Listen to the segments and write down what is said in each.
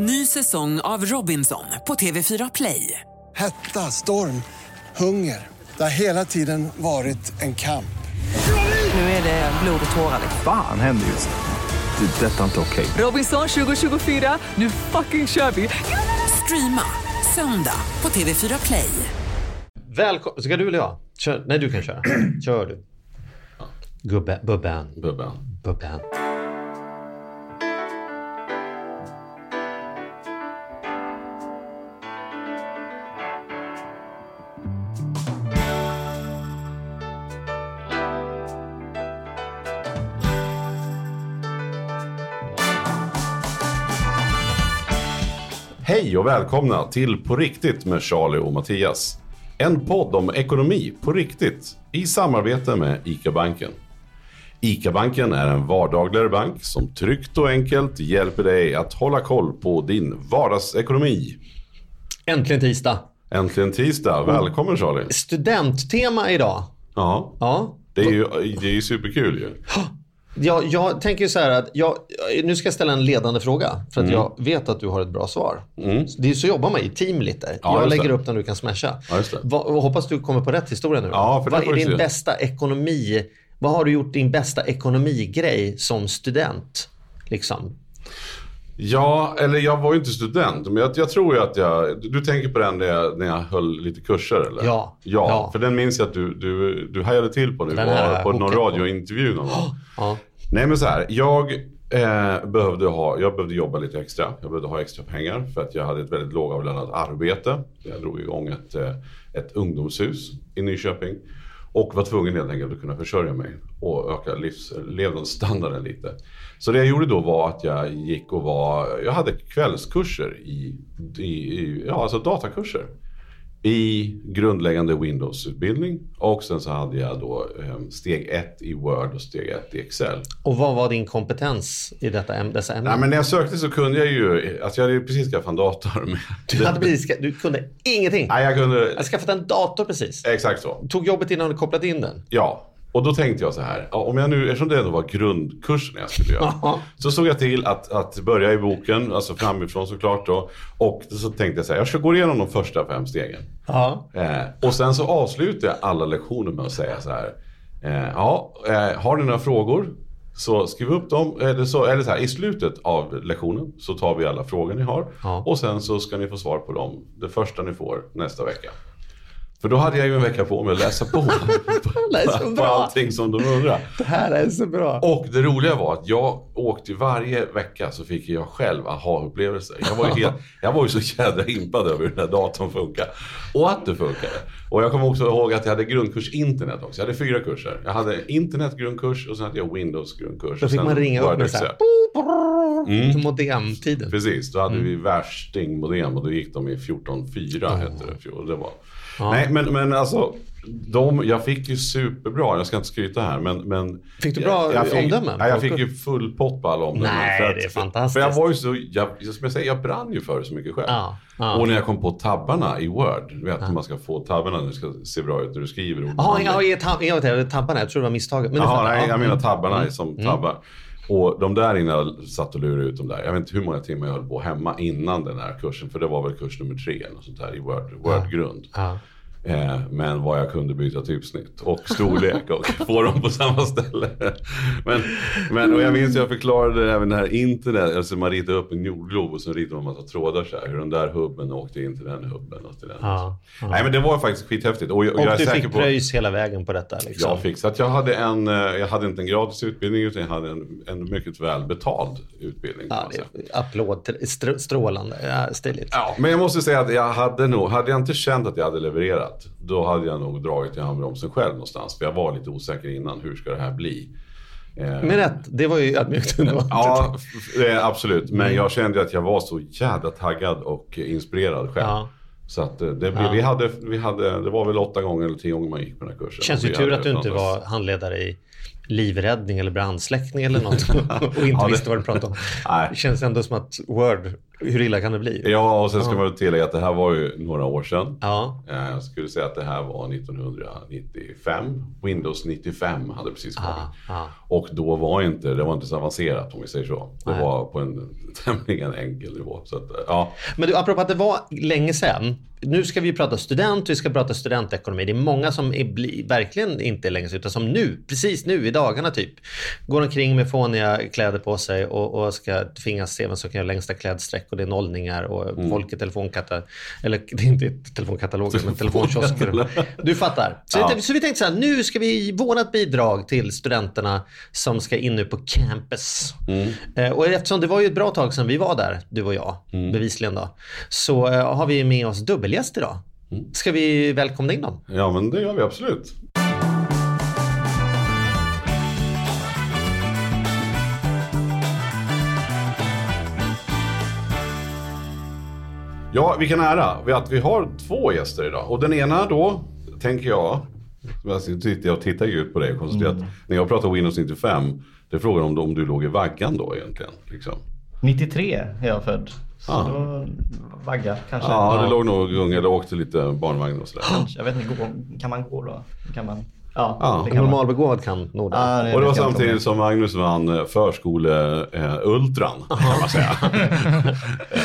Ny säsong av Robinson på TV4 Play. Hetta, storm, hunger. Det har hela tiden varit en kamp. Nu är det blod och tårar. Fan händer just nu. Det. är Detta är inte okej. Robinson 2024, nu fucking kör vi! Streama söndag på TV4 Play. Välkommen. Ska du eller jag? Kör. Nej, du kan köra. Kör du. Gubbe, bubben. Bubben. Bubben. Och välkomna till På riktigt med Charlie och Mattias. En podd om ekonomi på riktigt i samarbete med ICA-banken. ICA-banken är en vardagligare bank som tryggt och enkelt hjälper dig att hålla koll på din vardagsekonomi. Äntligen tisdag. Äntligen tisdag. Välkommen Charlie. Studenttema idag. Ja, Ja. det är ju, det är ju superkul ju. Jag, jag tänker så här att jag, nu ska jag ställa en ledande fråga. För att Mm. jag vet att du har ett bra svar. Det är så jobbar man i team lite. Ja, jag lägger det. upp när du kan smasha. Ja. Va, hoppas du kommer på rätt historia nu. Ja, för Vad är din bästa ekonomi? Vad har du gjort din bästa ekonomigrej som student? Liksom. Ja, eller jag var ju inte student. Men jag, jag tror ju att jag... Du tänker på den när jag, när jag höll lite kurser eller? Ja. Ja, Ja. för den minns jag att du, du, du hajade till på nu. Den jag på någon på. radiointervju någon gång. Ja. Nej men så här, jag eh, behövde ha, jag behövde jobba lite extra. Jag behövde ha extra pengar för att jag hade ett väldigt lågavlönat arbete. Jag drog igång ett, eh, ett ungdomshus i Nyköping. Och var tvungen helt enkelt att kunna försörja mig och öka livs, levnadsstandarden lite. Så det jag gjorde då var att jag gick och var, jag hade kvällskurser i, i, i ja alltså datakurser i grundläggande Windows-utbildning och sen så hade jag då eh, steg ett i Word och steg ett i Excel. Och vad var din kompetens i detta, dessa ämnen? Nej men när jag sökte så kunde jag ju, alltså jag hade ju precis skaffat en dator. Med, du, hade precis, du kunde ingenting. Nej jag Jag kunde, har skaffat en dator precis. exakt så. Tog jobbet innan du kopplat in den. Ja, och då tänkte jag så här, om jag nu, eftersom det ändå var grundkursen jag skulle göra. Så såg jag till att, att börja i boken, alltså framifrån såklart då. Och så tänkte jag så här, jag ska gå igenom de första fem stegen. Eh, och sen så avslutar jag alla lektioner med att säga så här. Eh, ja, eh, har ni några frågor? Så skriv upp dem. Eller så, eller så här, i slutet av lektionen så tar vi alla frågor ni har. Ja. Och sen så ska ni få svar på dem. Det första ni får nästa vecka. För då hade jag ju en vecka på mig att läsa på. Är så på bra. allting som de undrar. Det här är så bra. Och det roliga var att jag åkte varje vecka så fick jag själv aha-upplevelser. Jag var ju, helt, jag var ju så jädra impad över hur den här datorn funkar. Och att det funkade. Och jag kommer också ihåg att jag hade grundkurs internet också. Jag hade fyra kurser. Jag hade internet grundkurs och sen hade jag Windows grundkurs. Då fick man ringa upp med Excel. såhär... Mm. Modemtiden. Precis, då hade Mm. vi värsting modem och då gick de i 14.4 hette det. Och det var... Nej men, men alltså, de, jag fick ju superbra, jag ska inte skryta här men... men Fick du bra jag, jag fick, omdömen? Ja, jag fick ju full pott på alla omdömen. Nej, för det är fantastiskt. För jag var ju så, jag, som jag säger, jag brann ju för det så mycket själv. Ja, ja. Och när jag kom på tabbarna i Word, du vet hur man ska få tabbarna, det ska se bra ut när du skriver. Jaha, vet, tabbarna. Jag tror det var misstaget. Men jag. nej, jag menar Mm. tabbarna som tabbar. Och de där innan jag satt och lurade ut dem där. Jag vet inte hur många timmar jag höll på hemma innan den här kursen. För det var väl kurs nummer tre eller sånt där i Word, Word-grund. Ja. Eh, men vad jag kunde byta typsnitt och storlek och få dem på samma ställe. Men, men och jag minns att jag förklarade även det här internet. Alltså man ritade upp en jordglob och så ritade man en massa trådar så här. Hur den där hubben åkte in till den hubben och till den. Ja, Nej men det var faktiskt skithäftigt. Och, jag, och jag du fick på... pröjs hela vägen på detta. Liksom. Jag fick, så att jag hade en, eh, jag hade inte en gratis utbildning utan jag hade en, en mycket väl betald utbildning. Ja, det applåd. strålande. Ja, stiligt. Ja, men jag måste säga att jag hade nog, hade jag inte känt att jag hade levererat, då hade jag nog dragit i handbromsen själv någonstans. För jag var lite osäker innan, hur ska det här bli? Eh, Men rätt, det var ju ödmjukt. Ja, eh, absolut. Men jag kände att jag var så jävla taggad och inspirerad själv. Ja. Så att eh, det, vi, vi hade, vi hade, det var väl åtta gånger eller tio gånger man gick på den här kursen. Känns ju tur att du inte var handledare i livräddning eller brandsläckning eller något och inte Ja, det- visste vad den pratade om. Nej. Det känns ändå som att Word, hur illa kan det bli? Ja, och sen ska man tillägga att det här var ju några år sedan. Ja. Eh, Jag skulle säga att det här var 1995. Windows 95 hade precis kommit. Ah, ah. Och då var inte, det var inte så avancerat om vi säger så. Det Nej. var på en tämligen enkel nivå. Så att, eh, ja. Men du, apropå att det var länge sedan. Nu ska vi prata student, vi ska prata studentekonomi. Det är många som är, verkligen inte är länge sedan, utan som nu, precis nu i dagarna typ, går omkring med fåniga kläder på sig och, och ska tvingas se vem som kan göra längsta klädsträck och det är nollningar och folk i telefonkatalog, eller det är inte telefonkataloger, men telefonkiosker. Du fattar. Så, Ja. vi, så vi tänkte så här, nu ska vi vårat bidrag till studenterna som ska in nu på campus. Eh, och eftersom det var ju ett bra tag sedan vi var där, du och jag, bevisligen då, så eh, har vi med oss dubbelgäst idag. Ska vi välkomna in dem? ja, men det gör vi absolut. Ja, vilken ära vi- att vi har två gäster idag. Och den ena då, tänker jag, jag och tittar ut på dig och konstaterar att när jag pratar Windows 95, det frågar om, om du låg i vaggan då egentligen. Liksom. 93 är jag född. Så Ah. då vagga kanske. Ja, det låg nog ung eller åkte lite barnvagn och sådär. Jag vet inte, kan man gå då? Kan man? Ja, Ja. det kan man. Normalbegåvad kan nog det. Ja, Och det var samtidigt som Magnus vann eh, förskole-ultran, kan man säga. Eh,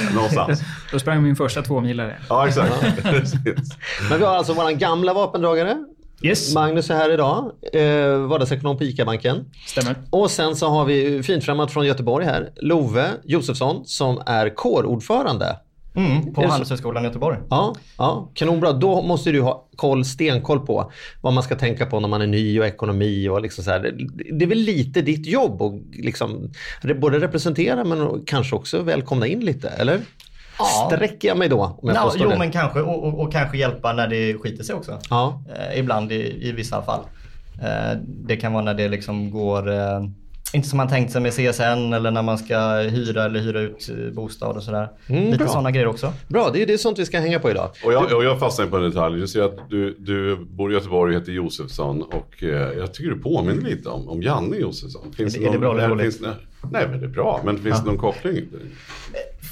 Någonstans. Då sprang min första tvåmilare. Ja, exakt. Men vi har alltså våran gamla vapendragare. Yes, Magnus är här idag, eh, vardagsekonom på ICA-banken. stämmer. Och sen så har vi finfrämmat från Göteborg här, Love Josefsson som är kårordförande. Mm, på? Handelshögskolan i Göteborg. Ja, ja, kanonbra. Då måste du ha koll, stenkoll på vad man ska tänka på när man är ny och ekonomi och liksom så här. Det- är väl lite ditt jobb att liksom både representera men kanske också välkomna in lite, eller? Ja. Sträcker jag mig då om jag Ja, jo, det? men kanske. Och, och, och kanske hjälpa när det skiter sig också. Ja. Eh, ibland i, i vissa fall. Eh, det kan vara när det liksom går, eh, inte som man tänkt sig med CSN eller när man ska hyra eller hyra ut eh, bostad och sådär. Lite Mm, bra. sådana grejer också. Bra, det är, det är sånt vi ska hänga på idag. Och jag, och jag fastnade på en detalj. Du ser att du, du bor i Göteborg och heter Josefsson. Och eh, jag tycker du påminner lite om, om Janne Josefsson. Finns Är det- är det bra eller dåligt? Nej, men det är bra. Men finns det någon koppling?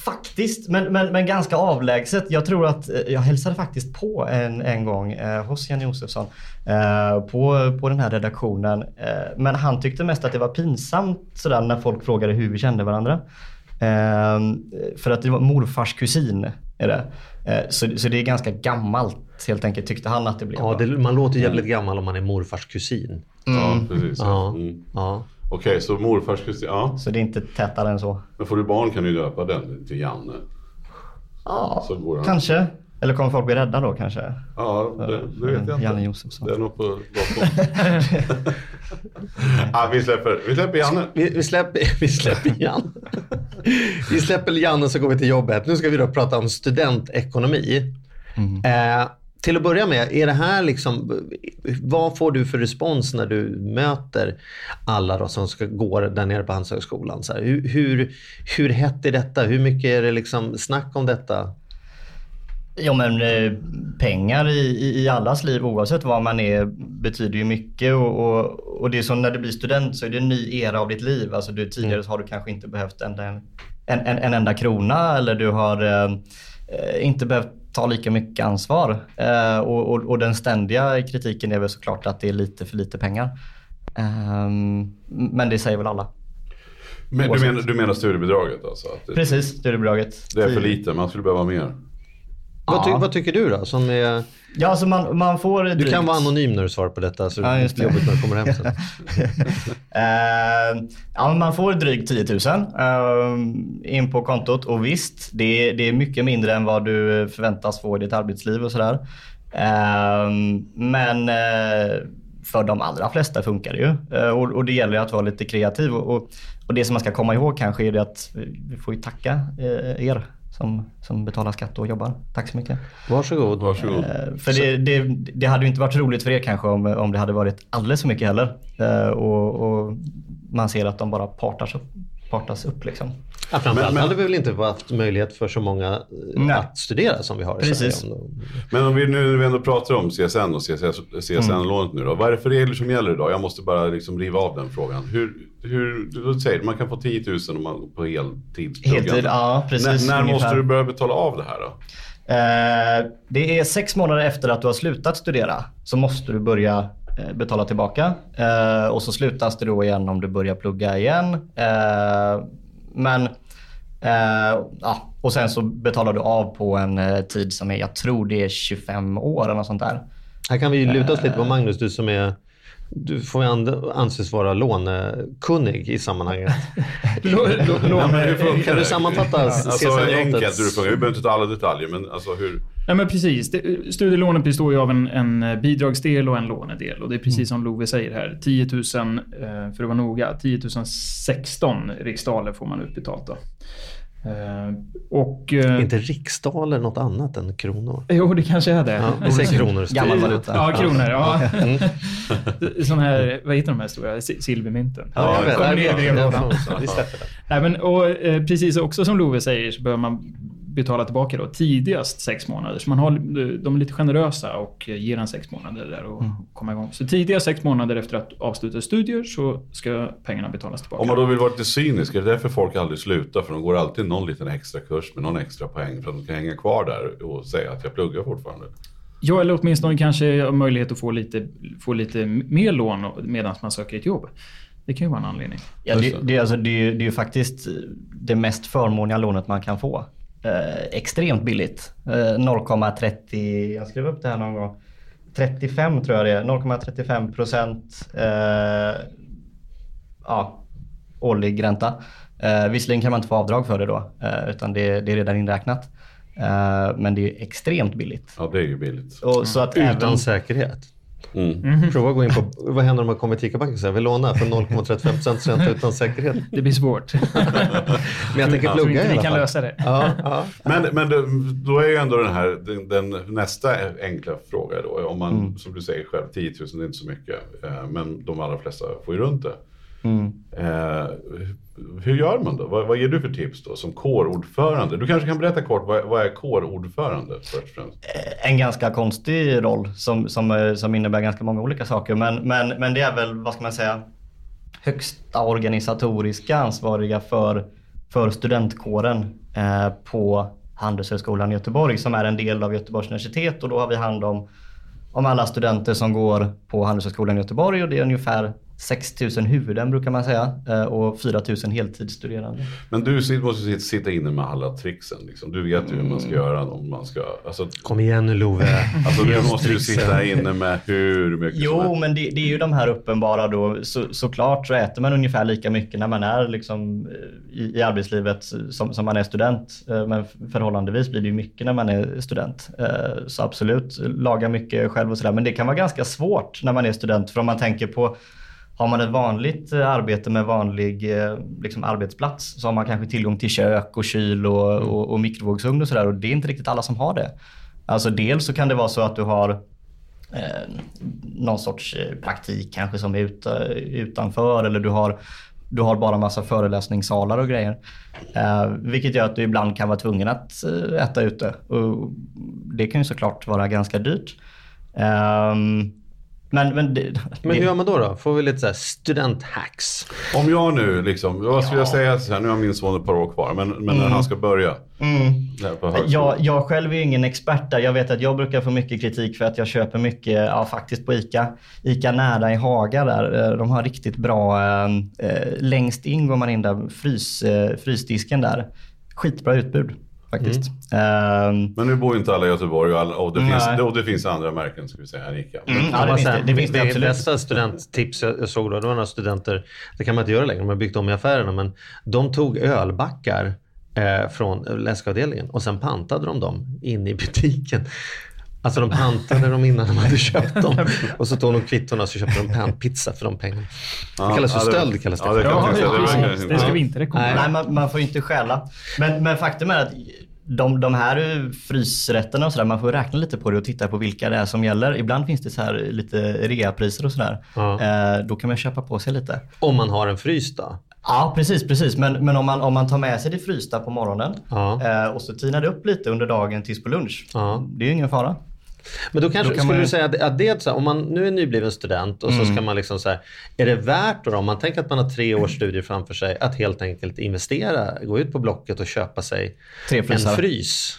Faktiskt, men, men, men ganska avlägset. Jag tror att eh, jag hälsade faktiskt på en, en gång eh, hos Janne Josefsson eh, på, på den här redaktionen. Eh, men han tyckte mest att det var pinsamt sådär när folk frågade hur vi kände varandra. Eh, för att det var morfars kusin. Är det. Eh, så, så det är ganska gammalt helt enkelt tyckte han att det blev. Ja, det, man låter jävligt gammal om man är morfars kusin. Ja, precis. Ja. Mm. Ja. Okej, så morfars kusin. Ja. Så det är inte tätare än så. Men får du barn kan du döpa den till Janne. Ja, Så går han. kanske. Eller kommer folk bli rädda då kanske? Ja, det, det vet jag inte. Janne Josefsson. Det är nog på gott ah, vi, släpper, vi släpper Janne. Vi, vi, släpper, vi släpper Jan. vi släpper Janne så går vi till jobbet. Nu ska vi då prata om studentekonomi. Eh, till att börja med, är det här liksom, vad får du för respons när du möter alla då som ska gå där nere på Handelshögskolan? Så här, hur, hur, hur hett är detta? Hur mycket är det liksom snack om detta? Ja men eh, pengar i, i, i allas liv oavsett var man är betyder ju mycket och, och, och det är som när du blir student så är det en ny era av ditt liv. Alltså du, tidigare så har du kanske inte behövt en, en, en, en enda krona eller du har eh, eh, inte behövt ta lika mycket ansvar. Eh, och, och, och den ständiga kritiken är väl såklart att det är lite för lite pengar. Ehm, men det säger väl alla. Men, du, menar, du menar studiebidraget alltså? Precis, studiebidraget. det är för lite, man skulle behöva mer. Vad, ty, vad tycker du då? Som är, Ja, alltså man, man får du drygt- kan vara anonym när du svarar på detta så Ja, det just det. jobbigt när du kommer hem sen. Eh, ja, man får drygt 10 000 eh, in på kontot och visst, det är, det är mycket mindre än vad du förväntas få i ditt arbetsliv och sådär. Eh, men för de allra flesta funkar det ju och, och det gäller att vara lite kreativ. Och, och, och det som man ska komma ihåg kanske är att vi får ju tacka er som, som betalar skatt och jobbar. Tack så mycket. Varsågod. Varsågod. Eh, För det, det, det hade ju inte varit roligt för er kanske om, om det hade varit alldeles för mycket heller. Eh, och, och man ser att de bara partar så partas upp. Liksom. Ja, framförallt Men- men- hade vi väl inte haft möjlighet för så många eh, Nej. att studera som vi har i Precis. Sverige. Men om vi nu när vi ändå pratar om CSN och CSN-lånet nu då. Vad är det för regler som gäller idag? Jag måste bara liksom riva av den frågan. Hur, hur du säger man kan få 10 000 om man på heltid. Heltid, ja precis. När, när ungefär. måste du börja betala av det här då? Eh, det är sex månader efter att du har slutat studera så måste du börja eh, betala tillbaka. Eh, och så slutas det då igen om du börjar plugga igen. Eh, men eh, ja, och sen så betalar du av på en eh, tid som är, jag tror det är 25 år eller något sånt där. Här kan vi luta oss lite på Magnus, du som är du får anses vara lånekunnig i sammanhanget. Kan du sammanfatta Alltså CSN-lånet? enkelt funkar. Vi behöver inte ta alla detaljer men alltså hur. Ja, men precis. Det, studielånet består ju av en, en bidragsdel och en lånedel. Och det är precis som Love säger här. 10 000, eh, för att vara noga, 10 016 riksdaler får man utbetalt då. Eh, och... eh, Inte riksdaler något annat än kronor? Jo, det kanske är det. Ja, vi säger kronor. Gammal valuta. Ja, kronor. Ja. Sån här, vad heter de här stora? Si- Silvermynten. Ja, jag vet. Ja. Vi släpper det. Nej, men, och, eh, precis också som Love säger så behöver man betala tillbaka då tidigast sex månader. Så man har, de är lite generösa och ger en sex månader där och komma igång. Så tidigast sex månader efter att avsluta studier så ska pengarna betalas tillbaka. Om man då vill vara lite cynisk, är det därför folk aldrig slutar? För de går alltid någon liten extra kurs med någon extra poäng för att de kan hänga kvar där och säga att jag pluggar fortfarande. Ja, eller åtminstone kanske ha möjlighet att få lite, få lite mer lån medan man söker ett jobb. Det kan ju vara en anledning. Ja, det, det, är alltså, det, det är ju faktiskt det mest förmånliga lånet man kan få. Eh, extremt billigt. Eh, 0,30, jag skrev upp det här någon gång. 35 tror jag det är. 0,35 procent eh, ja, årlig ränta. Eh, visserligen kan man inte få avdrag för det då, eh, utan det, det är redan inräknat. Eh, men det är extremt billigt. Ja, det är ju billigt. Och, så att Utan även, säkerhet. Mm. Prova att gå in på, vad händer om man kommer till ICA-banken och säger vi lånar för 0,35% ränta utan säkerhet. Det blir svårt. Men jag tänker Jag tror plugga i vi alla kan fall. lösa det. Ja, ja. Men, men då är ju ändå den här, den, den nästa enkla fråga då, om man, som du säger själv, 10 000 är inte så mycket, eh, men de allra flesta får ju runt det. Eh, hur gör man då? Vad, vad ger du för tips då som kårordförande? Du kanske kan berätta kort, vad, vad är kårordförande först eh, en ganska konstig roll som, som, eh, som innebär ganska många olika saker. Men, men, men det är väl, vad ska man säga, högsta organisatoriska ansvariga för, för studentkåren eh, på Handelshögskolan i Göteborg som är en del av Göteborgs universitet och då har vi hand om, om alla studenter som går på Handelshögskolan i Göteborg och det är ungefär 6 000 huvuden brukar man säga eh, och 4 000 heltidsstuderande. Men du måste sitta- inne med alla tricksen. Liksom. Du vet ju hur man ska göra om man ska... Alltså, Kom igen nu Love. alltså du måste ju sitta inne med hur mycket som Jo, helst. men det, det är ju de här uppenbara då. Så, såklart så äter man ungefär lika mycket när man är liksom eh, i, i arbetslivet som, som man är student. Eh, Men förhållandevis blir det ju mycket när man är student. Så absolut, laga mycket själv och sådär. Men det kan vara ganska svårt när man är student. För om man tänker på har man ett vanligt eh, arbete med vanlig eh, liksom arbetsplats så har man kanske tillgång till kök och kyl och, och, och mikrovågsugn och sådär. Och det är inte riktigt alla som har det. Alltså dels så kan det vara så att du har eh, någon sorts eh, praktik kanske som är ut, utanför eller du har, du har bara massa föreläsningssalar och grejer. Eh, vilket gör att du ibland kan vara tvungen att äta ute. Och det kan ju såklart vara ganska dyrt. Ehm, men, men, det, Men hur gör man då? då? Får vi lite så här studenthacks? Om jag nu liksom, vad skulle jag säga så här, nu har min son ett par år kvar, men, men när han ska börja mm. Jag, jag själv är ingen expert där. Jag vet att jag brukar få mycket kritik för att jag köper mycket, ja faktiskt på ICA. ICA nära i Haga där. Eh, De har riktigt bra, eh, eh, längst in går man in där, frys, eh, frysdisken där. Skitbra utbud faktiskt. Ehm, Men nu bor ju inte alla i Göteborg och, alla, och, det, finns, och det finns andra märken ska vi säga än Ica. Mm. Ja, det finns så det- här, det finns det absolut. bästa studenttips jag såg då, det var några studenter, det kan man inte göra längre, de har byggt om i affärerna, men de tog ölbackar eh, från läskavdelningen och sen pantade de dem in i butiken. Alltså de pantade dem innan de hade köpt dem. Och så tog de kvittorna och så köpte de panpizza för de pengarna. Det kallas för ja, det- stöld. Kallas det ja, det Ja. Det inte- Det ska vi inte rekommendera. Nej, man, man får inte stjäla. Men, men faktum är att de, de här frysrätterna och sådär, man får räkna lite på det och titta på vilka det är som gäller. Ibland finns det så här lite reapriser och sådär. Ja. Eh, då kan man köpa på sig lite. Om man har en frys då. Ja, precis, precis. Men, men om, man, om man tar med sig det frysta på morgonen Ja. eh, och så tinar det upp lite under dagen tills på lunch. Ja. Det är ju ingen fara. Men då kanske Då skulle man du säga att, att det här, om man nu är nybliven student och så ska man liksom så här, är det värt då, om man tänker att man har tre års studier framför sig, att helt enkelt investera, gå ut på Blocket och köpa sig en frys?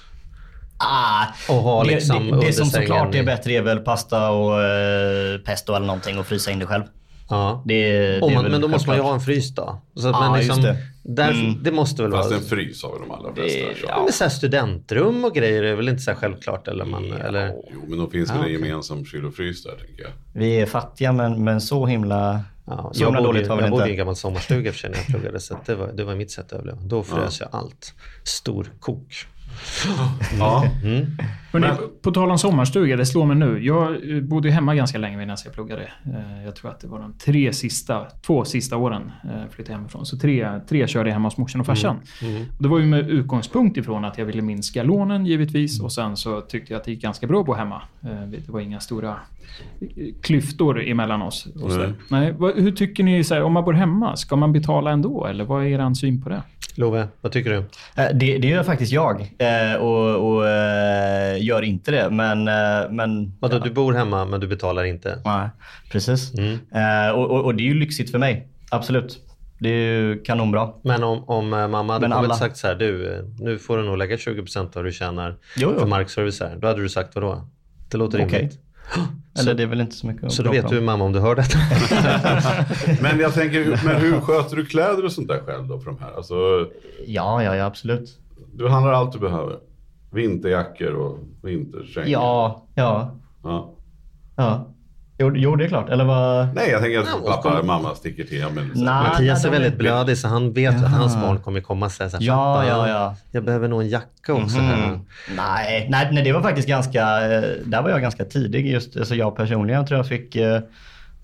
Ah, Och ha det, liksom det, det under som såklart är bättre är väl pasta och eh, pesto eller någonting och frysa in det själv. Ja. Det, det man, men då måste man ju ha en frys då. Så att Ja, man liksom, just det. Där, Mm. det måste väl Fast vara... en frys har väl de allra flesta. Det-. Ja. Men så här studentrum och grejer är väl inte så här självklart? Eller man, eller? Jo, men då finns väl en okej. gemensam kyl och frys där tänker jag. Vi är fattiga men, men så himla, Ja, så jag bodde, jag bodde i en gammal sommarstuga för sig när jag pluggade så det, var, det var mitt sätt att överleva. Då frös jag allt. Stor kok. Ja. Hörrni, Men- på tal om sommarstuga, det slår mig nu. Jag eh, bodde hemma ganska länge medan jag pluggade. Eh, Jag tror att det var de tre sista, två sista åren eh, flyttade jag hemifrån. Så tre, tre körde jag hemma hos morsan och farsan. Och Det var ju med utgångspunkt ifrån att jag ville minska lånen givetvis och sen så tyckte jag att det gick ganska bra att bo hemma. Det var inga stora klyftor emellan oss. Och så. Nej. Nej, hur tycker ni, så här, om man bor hemma, ska man betala ändå? Eller vad är er syn på det? Love, vad tycker du? Eh, Det, det gör faktiskt jag eh, och, och eh, gör inte det. Men, men Vadå, du bor hemma men du betalar inte? Nej, precis. Mm. Och, och, och det är ju lyxigt för mig. Absolut. Det är ju kanonbra. Men om, om mamma hade alla- sagt så här, du, nu får du nog lägga 20% av vad du tjänar Jo, jo. för markservice här. Då hade du sagt vad då? Det låter Okej. rimligt. Eller det är väl inte så mycket att Så då vet du mamma om du hör detta. Men jag tänker, men hur sköter du kläder och sånt där själv då för de här? Alltså, Ja, ja, ja, absolut. du handlar allt du behöver. Vinterjackor och vinterkängor. Ja, ja, Ja. ja. Jo, jo, det är klart. Eller vad? Nej, jag tänker att Ja, pappa och mamma sticker till. Ja, men, så- Nej. Mattias är väldigt blödig så han vet ju att hans barn kommer komma och säga så här, Ja, "Pappa, ja, ja. Jag behöver nog en jacka också. Här. Mm. Nej, nej, nej, det var faktiskt ganska... eh, Där var jag ganska tidig. Just, alltså jag personligen jag tror jag fick eh,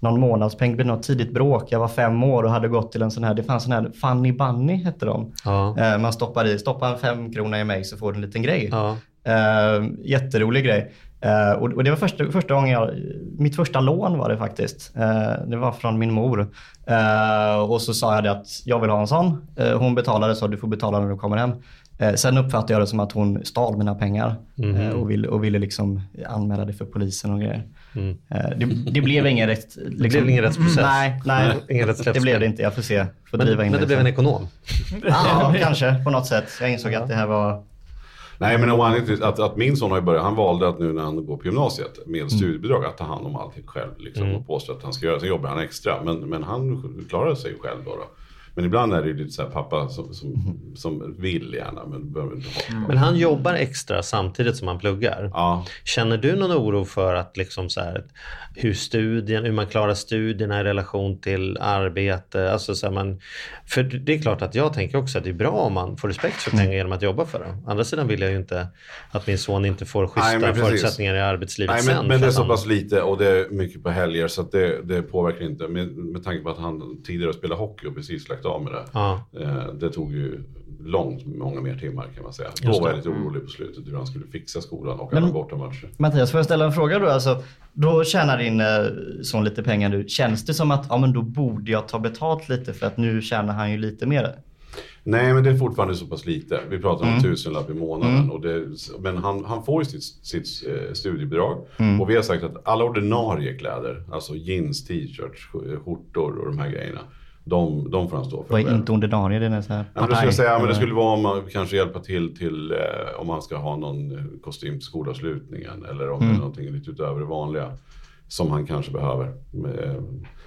någon månadspeng. Blev något tidigt bråk. Jag var fem år och hade gått till en sån här... Det fanns en här Funny Bunny hette de. Ja. Eh, Man stoppar i, stoppar en fem krona i mig så får du en liten grej. Ja. Eh, jätterolig grej. Eh, och, det var första, första gången jag, mitt första lån var det faktiskt. Eh, det var från min mor. Eh, och så sa jag det att jag vill ha en sån. Hon betalade så du får betala när du kommer hem. Sen uppfattade jag det som att hon stal mina pengar eh, och, ville, och ville liksom anmäla det för polisen och grejer. Eh, det, det blev ingen rätt... Liksom, blev ingen rättsprocess? Nej, nej Ingen det blev det inte. Jag får se. Får Men, driva in men det blev sen. en ekonom. Ja, kanske på något sätt. Jag insåg att det här var... Nej, men inte, att, att min son har börjat, han valde att nu när han går på gymnasiet Mm. med studiebidrag att ta hand om allting själv. Liksom, Och påstå att han ska göra, sen jobbar han extra. Men, men han klarar sig själv då. då. Men ibland är det ju lite så här pappa som, som, Mm. som vill gärna men behöver inte ha. Men han jobbar extra samtidigt som han pluggar. Ja. Känner du någon oro för att liksom så här, hur, studien, hur man klarar studierna i relation till arbete? Alltså så här man, för det är klart att jag tänker också att det är bra om man får respekt för pengar genom att jobba för det. Å andra sidan vill jag ju inte att min son inte får schyssta Nej, men förutsättningar i arbetslivet Nej, sen. men, men för det är så pass lite och det är mycket på helger så att det, det påverkar inte. Med, med tanke på att han tidigare spelade hockey och precis lagt av med det. Ja. Eh, det tog ju långt många mer timmar kan man säga. Då var det. jag lite orolig på slutet hur han skulle fixa skolan och Men- alla bortamatcher. Mattias, får jag ställa en fråga då? Alltså, då tjänar din eh, son lite pengar nu. Känns det som att ja, men då borde jag ta betalt lite för att nu tjänar han ju lite mer? Nej, men det är fortfarande så pass lite. Vi pratar Mm. om en tusenlapp i månaden. Och det, men han, han får ju sitt, sitt eh, studiebidrag. Mm. Och vi har sagt att alla ordinarie kläder, alltså jeans, t-shirts, sk- skjortor och de här grejerna. De, de får han stå för Vad är inte ordinarie? Det är så här Ja, men skulle säga, men det skulle vara om man kanske hjälpa till till eh, om man ska ha någon eh, kostym till skolavslutningen eller om det är någonting lite utöver det vanliga som han kanske behöver. Eh,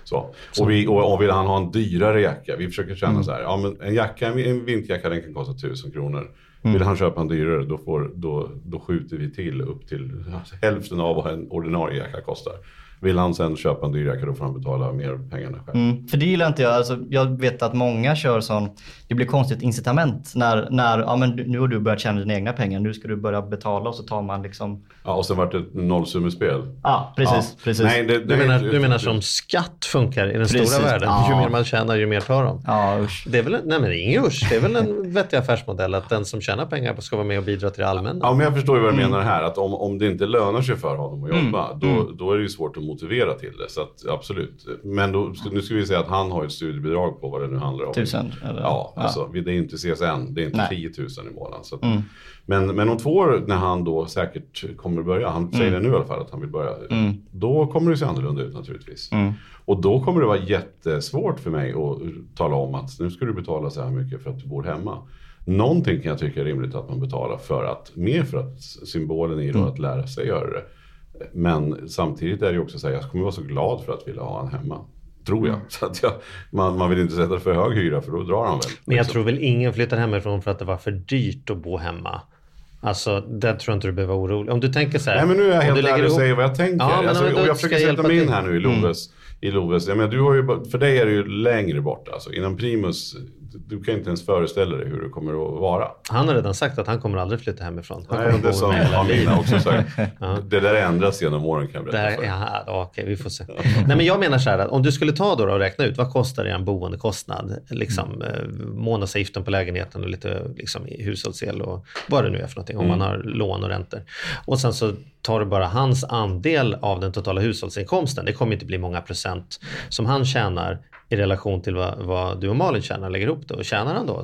Så. Och, vi, och, och vill han ha en dyrare jacka, vi försöker känna så här, ja men en jacka, en, vinterjacka den kan kosta tusen kronor. Vill han köpa en dyrare då, får, då, då skjuter vi till upp till hälften av vad en ordinarie jacka kostar. Vill han sen köpa en dyr jacka då får han betala mer pengarna själv. Mm, för det gillar inte jag. Alltså, jag vet att många kör sån, det blir konstigt incitament när, när ja, men nu har du börjat tjäna dina egna pengar, nu ska du börja betala och så tar man liksom, Ja, och sen vart det ett nollsummespel. ja precis, Ja. precis. Nej, det, Du det- menar, du menar som skatt funkar i den Precis. stora världen? Ja. Ju mer man tjänar, ju mer tar de. Ja, usch. Det är väl, nej men det är ingen usch. Det är väl en vettig affärsmodell att den som tjänar pengar ska vara med och bidra till det allmänna. Ja, men jag förstår ju vad du Mm. menar här. Att om, om det inte lönar sig för honom att jobba, då, då är det ju svårt att motivera till det. Så att, absolut. Men då, nu ska vi säga att han har ett studiebidrag på vad det nu handlar om. Tusen? Eller? Ja, alltså, det är inte CSN, det är inte Nej. 10 000 i månaden. Så att, men, men om två år när han då säkert kommer börja, han säger det nu i alla fall att han vill börja, då kommer det se annorlunda ut naturligtvis. Och då kommer det vara jättesvårt för mig att tala om att nu ska du betala så här mycket för att du bor hemma. Någonting kan jag tycka är rimligt att man betalar för att, mer för att symbolen är då att lära sig göra det. Men samtidigt är det också så här, jag kommer vara så glad för att vilja ha han hemma. Tror jag. Så att jag man, man vill inte sätta för hög hyra för då drar han väl. Men jag liksom. tror väl ingen flyttar hemifrån för att det var för dyrt att bo hemma. Alltså, det tror jag inte du behöver vara orolig. Om du tänker så här. Nej men nu är jag helt ärlig och säger vad jag tänker. Ja, men alltså, då och jag försöker sätta mig in här nu i Loves. I Loves. Jag menar, du har ju, för dig är det ju längre bort. Alltså. Innan Primus, du kan inte ens föreställa dig hur det kommer att vara. Han har redan sagt att han kommer aldrig flytta hemifrån. Han Nej, det som. Amina också sagt. Det där ändras genom åren kan jag berätta Där, för ja, okej, vi får se. Nej, men jag menar så här att om du skulle ta då och räkna ut vad kostar en boendekostnad? Liksom, eh, månadsavgiften på lägenheten och lite liksom, hushållsel och vad det nu är för någonting. Om man har lån och räntor. Och sen så tar du bara hans andel av den totala hushållsinkomsten. Det kommer inte bli många procent som han tjänar i relation till vad, vad du och Malin tjänar, lägger ihop det. Och tjänar han då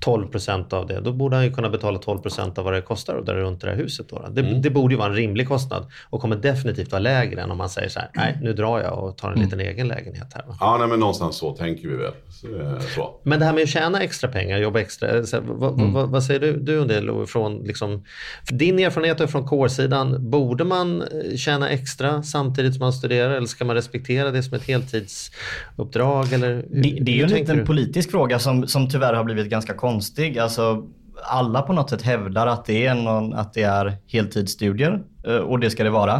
12 procent av det, då borde han ju kunna betala 12 procent av vad det kostar och där runt det här huset. Då. Det, det borde ju vara en rimlig kostnad och kommer definitivt vara lägre än om man säger så här, nej nu drar jag och tar en liten egen lägenhet här. Va? Ja, nej, men någonstans så tänker vi väl. Så, eh, så. Men det här med att tjäna extra pengar, jobba extra, så här, vad, vad, vad säger du, du om det från liksom, din erfarenhet från kårsidan, borde man eh, tjäna extra samtidigt som man studerar eller ska man respektera det som ett heltidsuppdrag? Eller, hur, Det, det är ju en liten du? politisk fråga som, som tyvärr har blivit ganska konstig. Alltså, alla på något sätt hävdar att det är, någon, att det är heltidsstudier eh, och det ska det vara.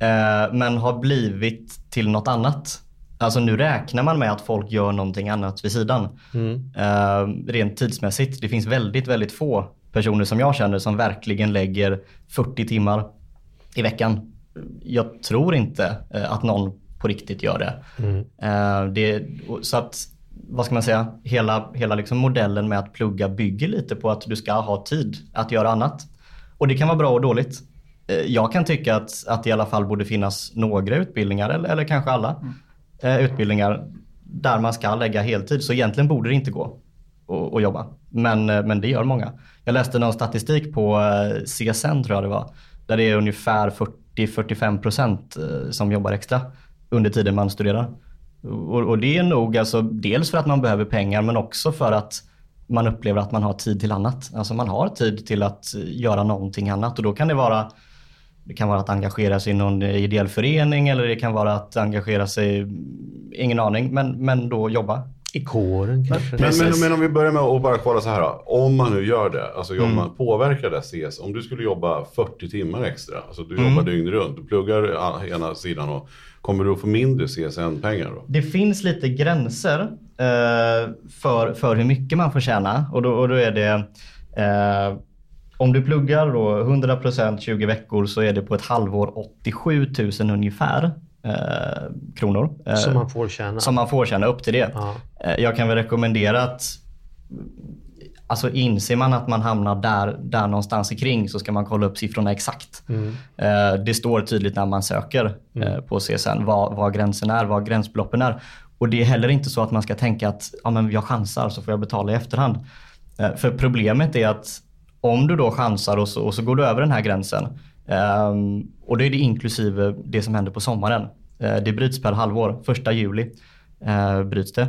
Eh, Men har blivit till något annat. Alltså nu räknar man med att folk gör någonting annat vid sidan. Eh, Rent tidsmässigt. Det finns väldigt, väldigt få personer som jag känner som verkligen lägger 40 timmar i veckan. Jag tror inte att någon på riktigt gör det. Eh, det så att, vad ska man säga, hela, hela liksom modellen med att plugga bygger lite på att du ska ha tid att göra annat. Och det kan vara bra och dåligt. Eh, Jag kan tycka att, att det i alla fall borde finnas några utbildningar, eller, eller kanske alla eh, utbildningar, där man ska lägga heltid. Så egentligen borde det inte gå att- att jobba. Men, men det gör många. Jag läste någon statistik på CSN tror jag det var. Där det är ungefär 40-45 procent som jobbar extra under tiden man studerar. Och, och det är nog alltså dels för att man behöver pengar men också för att man upplever att man har tid till annat. Alltså man har tid till att göra någonting annat och då kan det vara det kan vara att engagera sig i någon ideell förening eller det kan vara att engagera sig, ingen aning, men, men då jobba. I kåren kanske? Men, men, men om vi börjar med att bara kolla så här. då. Om man nu gör det, alltså Mm. om man påverkar det CS. Om du skulle jobba 40 timmar extra, alltså du Mm. jobbar dygnet runt, du pluggar ena sidan och kommer du att få mindre CSN-pengar då? Det finns lite gränser eh, för, för hur mycket man får tjäna och då, och då är det eh, om du pluggar då 100% 20 veckor så är det på ett halvår 87 000 ungefär kronor. Eh, Som man får tjäna? som man får tjäna upp till det. Ja. Eh, Jag kan väl rekommendera att Alltså inser man att man hamnar där, där någonstans kring så ska man kolla upp siffrorna exakt. Eh, Det står tydligt när man söker eh, på CSN vad, vad gränsen är, vad gränsbeloppen är. Och det är heller inte så att man ska tänka att ja, men jag chansar så får jag betala i efterhand. Eh, För problemet är att om du då chansar och så, och så går du över den här gränsen ehm, och då är det inklusive det som händer på sommaren. Eh, Det bryts per halvår. Första juli eh, bryts det.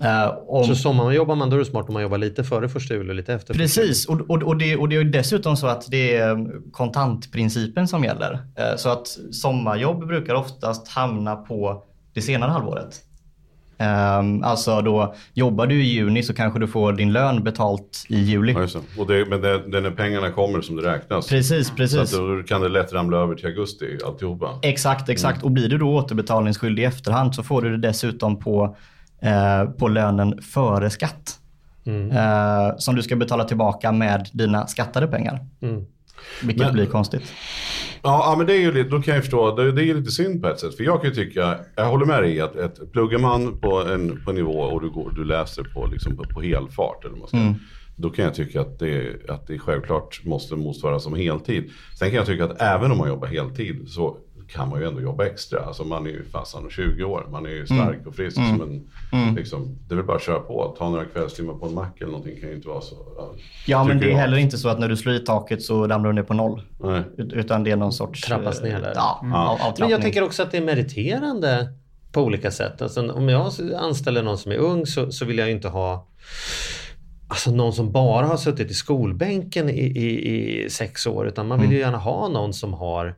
Eh, om, Så sommarjobbar man, då är det smart om man jobbar lite före första juli och lite efter. Precis, och, och, och, det, och det är dessutom så att det är kontantprincipen som gäller. Eh, Så att sommarjobb brukar oftast hamna på det senare halvåret. Ehm, Alltså då jobbar du i juni så kanske du får din lön betalt i juli. Ja. Och det, men det, det är när pengarna kommer som det räknas. Precis, Så precis. att då kan det lätt ramla över till augusti alltihopa. Exakt, exakt. Och blir du då återbetalningsskyldig i efterhand så får du det dessutom på, eh, på lönen före skatt. Eh, som du ska betala tillbaka med dina skattade pengar. Vilket Men- blir konstigt. Ja, men det är ju lite, då kan jag förstå, det, det är ju lite synd på ett sätt. För jag kan ju tycka, jag håller med dig i att, att pluggar man på en på nivå och du, går, du läser på, liksom, på, på helfart, eller vad man ska, Mm. då kan jag tycka att det, att det självklart måste motsvaras som heltid. Sen kan jag tycka att även om man jobbar heltid så kan man ju ändå jobba extra. Alltså man är ju fasen 20 år, man är ju stark och frisk. Men liksom, det är väl bara att köra på. Ta några kvällstimmar på en mack eller någonting kan ju inte vara så. Ja, men det är jag. heller inte så att när du slår i taket så ramlar du ner på noll. Nej. Ut- Utan det är någon sorts... Trappas eh, ner där. Ja, av, avtrappning. Men jag tänker också att det är meriterande på olika sätt. Alltså, om jag anställer någon som är ung så, så vill jag ju inte ha Alltså någon som bara har suttit i skolbänken i, i, i sex år. Utan man vill ju gärna ha någon som har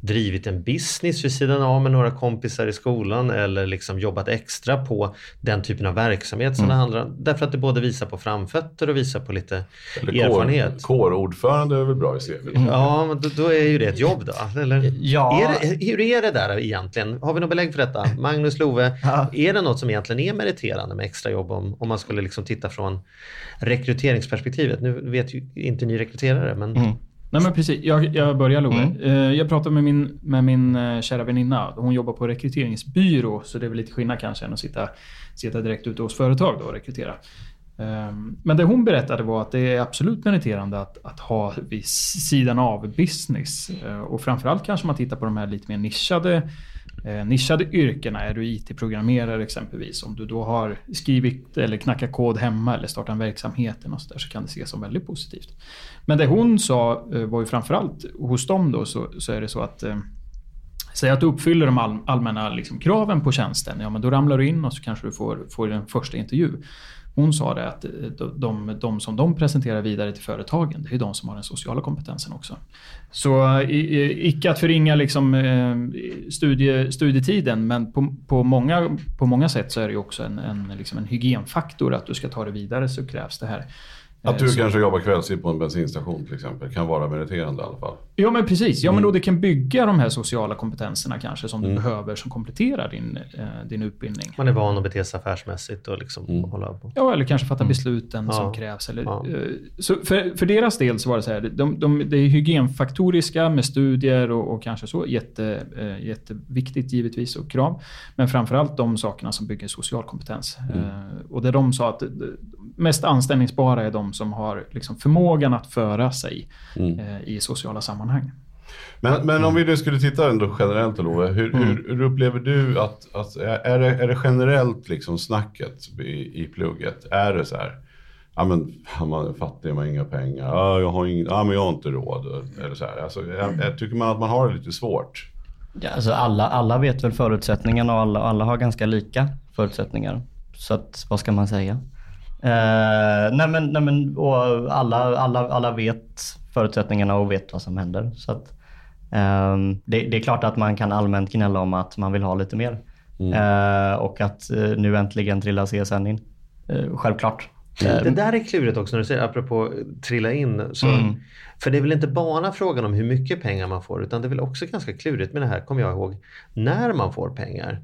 drivit en business vid sidan av med några kompisar i skolan. Eller liksom jobbat extra på den typen av verksamhet som det handlar om. Därför att det både visar på framfötter och visar på lite Eller erfarenhet. Kår, kårordförande är väl bra i CV? Ja, men då, då är ju det ett jobb då. Eller? Ja. Är det, hur är det där egentligen? Har vi något belägg för detta? Magnus Love, är det något som egentligen är meriterande med extrajobb om, om man skulle liksom titta från rekryteringsperspektivet? Nu vet ju inte ni rekryterare, men Nej men precis, jag, jag börjar Love. Eh, Jag pratade med min, med min eh, kära väninna. Hon jobbar på rekryteringsbyrå, så det är väl lite skillnad kanske än att sitta, sitta direkt ute hos företag då och rekrytera. Ehm, Men det hon berättade var att det är absolut meriterande att, att ha vid sidan av business. Eh, Och framförallt kanske man tittar på de här lite mer nischade eh, nischade yrkena. Är du IT-programmerare exempelvis. Om du då har skrivit eller knackat kod hemma eller startat en verksamhet eller så, där, så kan det ses som väldigt positivt. Men det hon sa eh, var ju framförallt hos dem då så, så är det så att eh, Säg att du uppfyller de all, allmänna liksom, kraven på tjänsten. Ja, men då ramlar du in och så kanske du får, får en första intervju. Hon sa det att eh, de, de, de som de presenterar vidare till företagen, det är de som har den sociala kompetensen också. Så eh, icke att förringa liksom, eh, studie, studietiden, men på, på, många, på många sätt så är det också en, en, liksom en hygienfaktor att du ska ta det vidare så krävs det här. Att Eh, du så- kanske jobbar kvällstid på en bensinstation till exempel kan vara meriterande i alla fall. Ja men precis. Ja men då det kan bygga de här sociala kompetenserna kanske som du behöver som kompletterar din, eh, din utbildning. man är van att bete sig affärsmässigt och liksom hålla på. Ja, eller kanske fatta besluten Ja. som krävs. Eller, Ja. eh, så för, för deras del så var det så här, de, de, det är hygienfaktoriska med studier och, och kanske så, jätte, eh, jätteviktigt givetvis och krav. Men framförallt de sakerna som bygger social kompetens. Eh, och det de sa att mest anställningsbara är de som har liksom förmågan att föra sig eh, i sociala sammanhang. Men, men om vi nu skulle titta ändå generellt Love, hur, hur, hur upplever du att, att är, det, är det generellt liksom snacket i, i plugget? Är det så här, ja men man är fattig, man har inga pengar, ja, jag har ing, ja men jag har inte råd. Eller så här. Alltså, jag, jag tycker man att man har det lite svårt. Ja, alltså alla, alla vet väl förutsättningarna och alla, alla har ganska lika förutsättningar. Så att, vad ska man säga? Eh, nej men, nej men och alla, alla, alla vet förutsättningarna och vet vad som händer. Så att, ehm, det, det är klart att man kan allmänt gnälla om att man vill ha lite mer. Eh, och att eh, nu äntligen trillar CSN in. Eh, självklart. Eh, Det där är klurigt också när du säger, apropå trilla in. Så, För det är väl inte bara frågan om hur mycket pengar man får utan det är väl också ganska klurigt med det här, kommer jag ihåg, när man får pengar.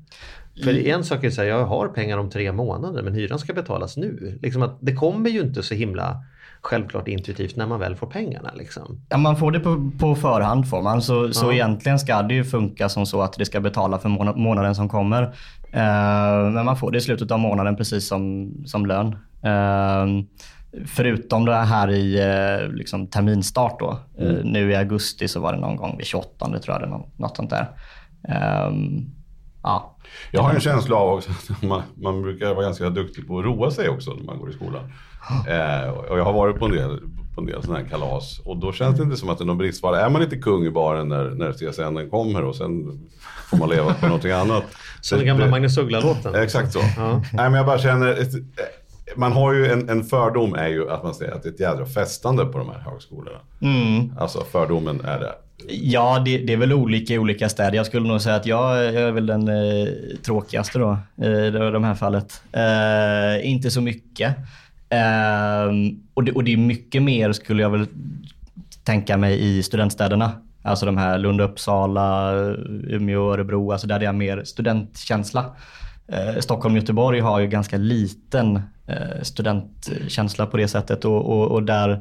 För en sak är att säga, jag har pengar om tre månader men hyran ska betalas nu. Liksom att det kommer ju inte så himla självklart intuitivt när man väl får pengarna. Liksom. Ja, man får det på, på förhand får man. Så, så egentligen ska det ju funka som så att det ska betala för måna- månaden som kommer. Eh, men man får det i slutet av månaden precis som, som lön. Eh, förutom det här i eh, liksom terminstart då. Eh, nu i augusti så var det någon gång vid 28 tror jag, eller något, något sånt där. Eh, ja. Jag har en känsla av också att man, man brukar vara ganska duktig på att roa sig också när man går i skolan. Eh, och jag har varit på en del, på en del sådana här kalas och då känns det inte som att det är någon bristvara. Är man lite kung i baren när, när CSN kommer och sen får man leva på någonting annat. Så den gamla Det- Magnus Uggla-låten. Exakt så. Nej, men jag bara känner, man har ju en, en fördom är ju att man säger att det är ett jädra festande på de här högskolorna. Alltså fördomen är det. Ja, det, det är väl olika i olika städer. Jag skulle nog säga att jag, jag är väl den eh, tråkigaste då i det, de här fallet. Eh, inte så mycket. Eh, och, det, och det är mycket mer skulle jag väl tänka mig i studentstäderna. Alltså de här Lund, Uppsala, Umeå, Örebro, alltså där det är mer studentkänsla. Eh, Stockholm, Göteborg har ju ganska liten eh, studentkänsla på det sättet och, och, och där,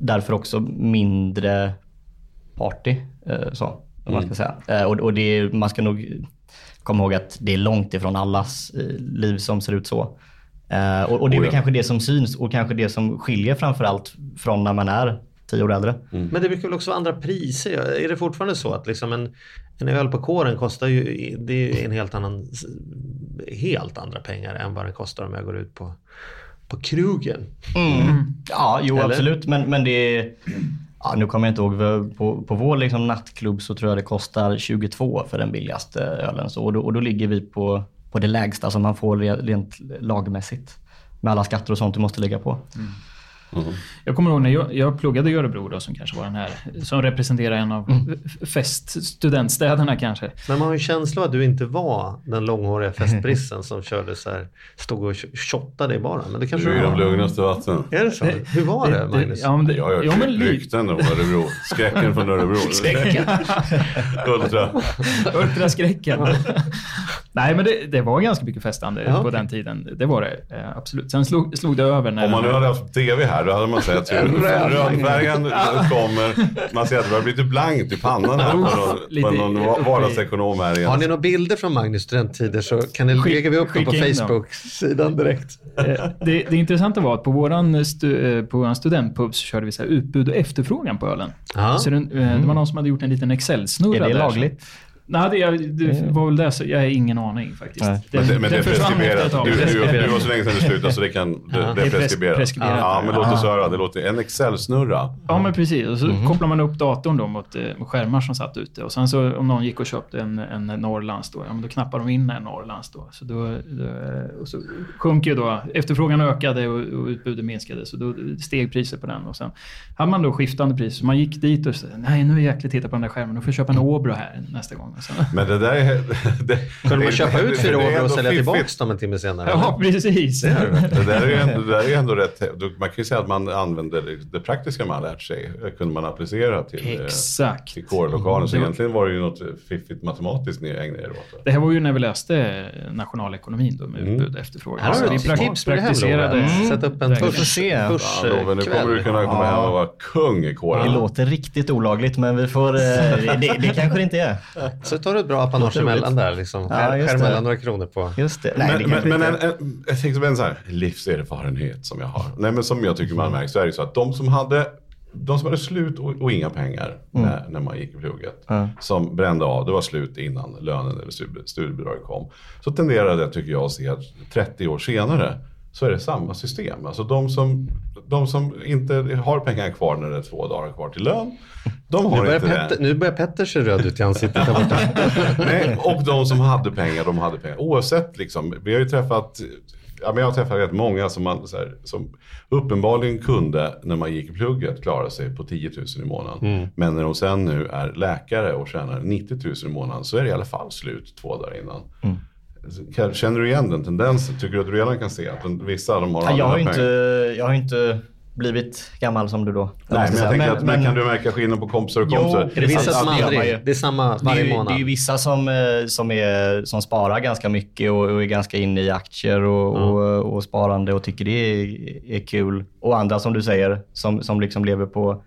därför också mindre party. Eh, så, om man ska säga. Eh, och, och det är, man ska nog komma ihåg att det är långt ifrån allas eh, liv som ser ut så. Eh, och, och det är Oh ja. kanske det som syns och kanske det som skiljer framförallt från när man är tio år äldre. Men det brukar väl också vara andra priser? Är det fortfarande så att liksom en, en öl på kåren kostar ju det är en helt annan helt andra pengar än vad den kostar om jag går ut på, på krogen? Ja, jo Eller? absolut. Men, men det är... Ja, nu kommer jag inte ihåg. På, på vår liksom nattklubb så tror jag det kostar 22 för den billigaste ölen. Så, och, då, och då ligger vi på, på det lägsta som man får re- rent lagmässigt. Med alla skatter och sånt du måste lägga på. Jag kommer ihåg när jag, jag pluggade i Örebro då, som kanske var den här, som representerar en av f- feststudentstäderna kanske. Men man har ju känsla av att du inte var den långhåriga festbrissen som körde så här, stod och shottade i baren. Men det kanske Du är de lugnaste vatten. Är det så? Hur var det Magnus? Ja, men det, Jag har hört ja, men rykten om Örebro. Skräcken från Örebro. Ultra. Ultraskräcken. Nej, men det, det var ganska mycket festande Ja, på den tiden. Det var det. eh, Absolut. Sen slog, slog det över när... Om man nu hade haft TV här då hade man sett hur rödfärgen kommer. Man ser att det börjar bli lite blankt i pannan här på någon, någon vardagsekonom här Har igen. ni några bilder från Magnus studenttider så kan ni Skick- lägga vi upp dem på. Facebook-sidan direkt. Eh, det, det intressanta var att på våran, stu, eh, på våran studentpub så körde vi så här utbud och efterfrågan på ölen. Så den, eh, det var någon som hade gjort en liten Excel-snurra Är det där. Nej, det, det var väl det. Så jag har ingen aning faktiskt. Nej. Den, Men det, men det är preskriberat. Du, du, du var så länge sedan du slutade så det, kan, det, det är det är pres- preskriberat. preskriberat. Ja, men låt oss höra. Det låter en Excel-snurra. Ja, men precis. Och så Mhm. kopplar man upp datorn då mot, eh, mot skärmar som satt ute. Och sen så om någon gick och köpte en, en Norrlands då, ja, men då knappar de in en Norrlands då. Så då, då och så sjunker då, efterfrågan ökade och, och utbudet minskade. Så då steg priset på den. Och sen hade man då skiftande priser. Man gick dit och sa, nej nu är jag jäkligt titta på den där skärmen. Nu får jag köpa en Åbro här nästa gång. Sen, Men det där är... Det, Kunde man det- köpa ut det- fyra det år och sälja tillbaka dem en timme senare? ja, precis. Det där är ju ändå, det där är ju ändå rätt... Man kan ju säga att man använder det, det praktiska man har lärt sig. Det kunde man applicera till, eh, Exakt. till kårlokalen. Så Det var- egentligen var det ju något fiffigt matematiskt ni ägnade er åt. Det här var ju när vi läste nationalekonomin då med utbud och efterfrågan. Här har Så du vi ett prak- tips på det här praktiserade... Mm. Sätt upp en Det-. Ja, Love, nu kommer du kunna komma hem och vara kung i Det kåren. låter riktigt olagligt men vi får... eh, Det, det kanske det inte är. Så tar du ett bra apanage emellan där liksom. Ja, Skär, just skär det. mellan några kronor på. Just det. Nej, det Men, kanske men, en, är. en, jag tänkte på en så här livserfarenhet som jag har. Nej, men som jag tycker man märker så är det så att de som hade de som hade slut och, och inga pengar när, när man gick i plugget, Ja. som brände av, det var slut innan lönen eller studie- studiebidraget kom. Så tenderade jag, tycker jag, att se att 30 år senare så är det samma system. Alltså de som, de som inte har pengar kvar när det är två dagar kvar till lön, de Nu har inte det. Petter, nu börjar Petter se röd ut i ansiktet där borta. Nej, och de som hade pengar, de hade pengar. Oavsett liksom, vi har ju träffat, ja, men jag har träffat rätt många som, man, så här, som uppenbarligen kunde, när man gick i plugget, klara sig på 10 000 i månaden. Men när de sen nu är läkare och tjänar 90 000 i månaden så är det i alla fall slut två dagar innan. Kan- Känner du igen den tendensen? Tycker du att du redan kan se att den- vissa de har Ja, jag, har inte, jag har ju inte blivit gammal som du då. Nej, men jag tänker att, men, men- kan du märka skillnad på kompisar och Jo, kompisar? det Är det vissa som aldrig, det är samma Det är, varje ju, det månad? är ju vissa som, eh, som, är, som sparar ganska mycket och, och är ganska inne i aktier och, och, och sparande och tycker det är, är kul. Och andra som du säger, som, som liksom lever på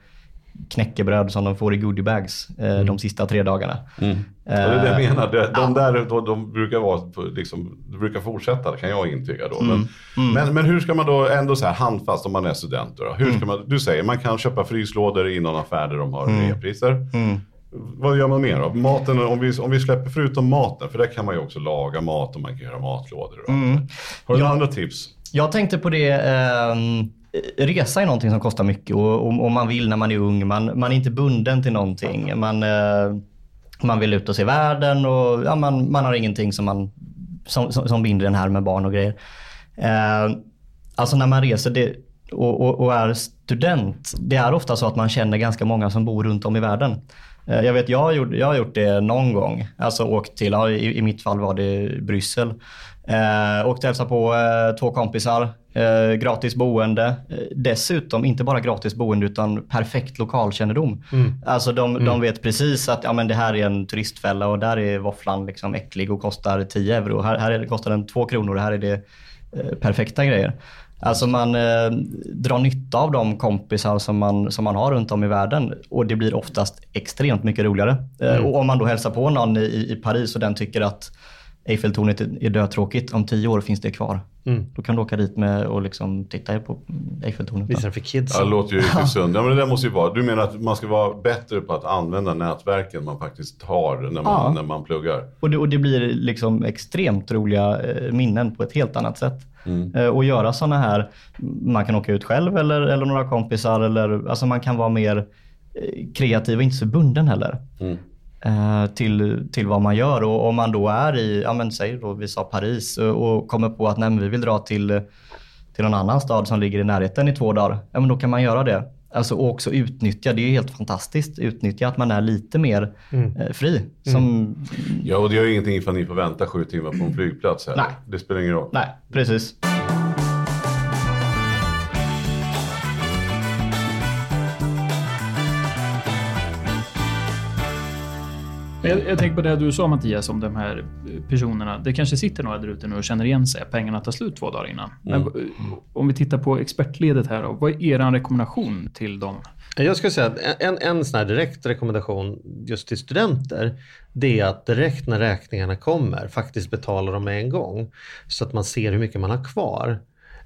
knäckebröd som de får i goodiebags eh, de sista tre dagarna. Mm. Och det är det jag Eh, menar. De, de där de, de brukar vara, liksom, de brukar fortsätta, kan jag intyga då. Mm. Men, men, men hur ska man då ändå så här handfast om man är student? Då? Hur Mm. ska man, du säger man kan köpa fryslådor i någon affär där de har Mm. reapriser. Vad gör man mer då? Maten, om vi, om vi släpper förutom maten, för där kan man ju också laga mat och man kan göra matlådor. Det. Har du Mm. Ja. några andra tips? Jag tänkte på det, ehm, Eh, resa är någonting som kostar mycket och och, och man vill när man är ung. Man, man är inte bunden till någonting. Man, eh, man vill ut och se världen och ja, man, man har ingenting som, man, som, som, som binder den här med barn och grejer. Eh, alltså när man reser det, och, och, och är student, det är ofta så att man känner ganska många som bor runt om i världen. Eh, Jag vet, jag har gjort, jag har gjort det någon gång. Alltså åkt till, ja, i, i mitt fall var det Bryssel. Eh, åkte hälsa på eh, två kompisar, eh, gratis boende. Eh, dessutom inte bara gratis boende utan perfekt lokalkännedom. Alltså de, de vet precis att ja, men det här är en turistfälla och där är våfflan liksom äcklig och kostar 10 euro. Här, här kostar den 2 kronor och här är det eh, perfekta grejer. Alltså man eh, drar nytta av de kompisar som man, som man har runt om i världen och det blir oftast extremt mycket roligare. Eh, och om man då hälsar på någon i, i Paris och den tycker att Eiffeltornet är dötråkigt, om tio år finns det kvar. Mm. Då kan du åka dit med och liksom titta på Eiffeltornet. Visa det för kids. Ja, det låter ju riktigt sunt. Ja, men det måste ju vara. Du menar att man ska vara bättre på att använda nätverken man faktiskt har när man, Ja. när man pluggar? Och det, och det blir liksom extremt roliga eh, minnen på ett helt annat sätt. Mm. Eh, och göra sådana här, man kan åka ut själv eller, eller några kompisar. Eller, alltså man kan vara mer eh, kreativ och inte så bunden heller. Mm. Eh, till, till vad man gör. Och om man då är i, ja men säg då vi sa Paris eh, och kommer på att nej, vi vill dra till, till någon annan stad som ligger i närheten i två dagar. Ja men då kan man göra det. Alltså och också utnyttja, det är ju helt fantastiskt, utnyttja att man är lite mer eh, fri. Som, Ja, och det gör ju ingenting ifall ni får vänta sju timmar på en flygplats. Nej. Det spelar ingen roll. Nej, precis. Jag, jag tänker på det du sa Mattias om de här personerna. Det kanske sitter några där ute nu och känner igen sig. Pengarna tar slut två dagar innan. Men Mm. eh, om vi tittar på expertledet här då. Vad är er rekommendation till dem? Jag skulle säga att en, en sån direkt rekommendation just till studenter, det är att direkt när räkningarna kommer faktiskt betala dem med en gång. Så att man ser hur mycket man har kvar.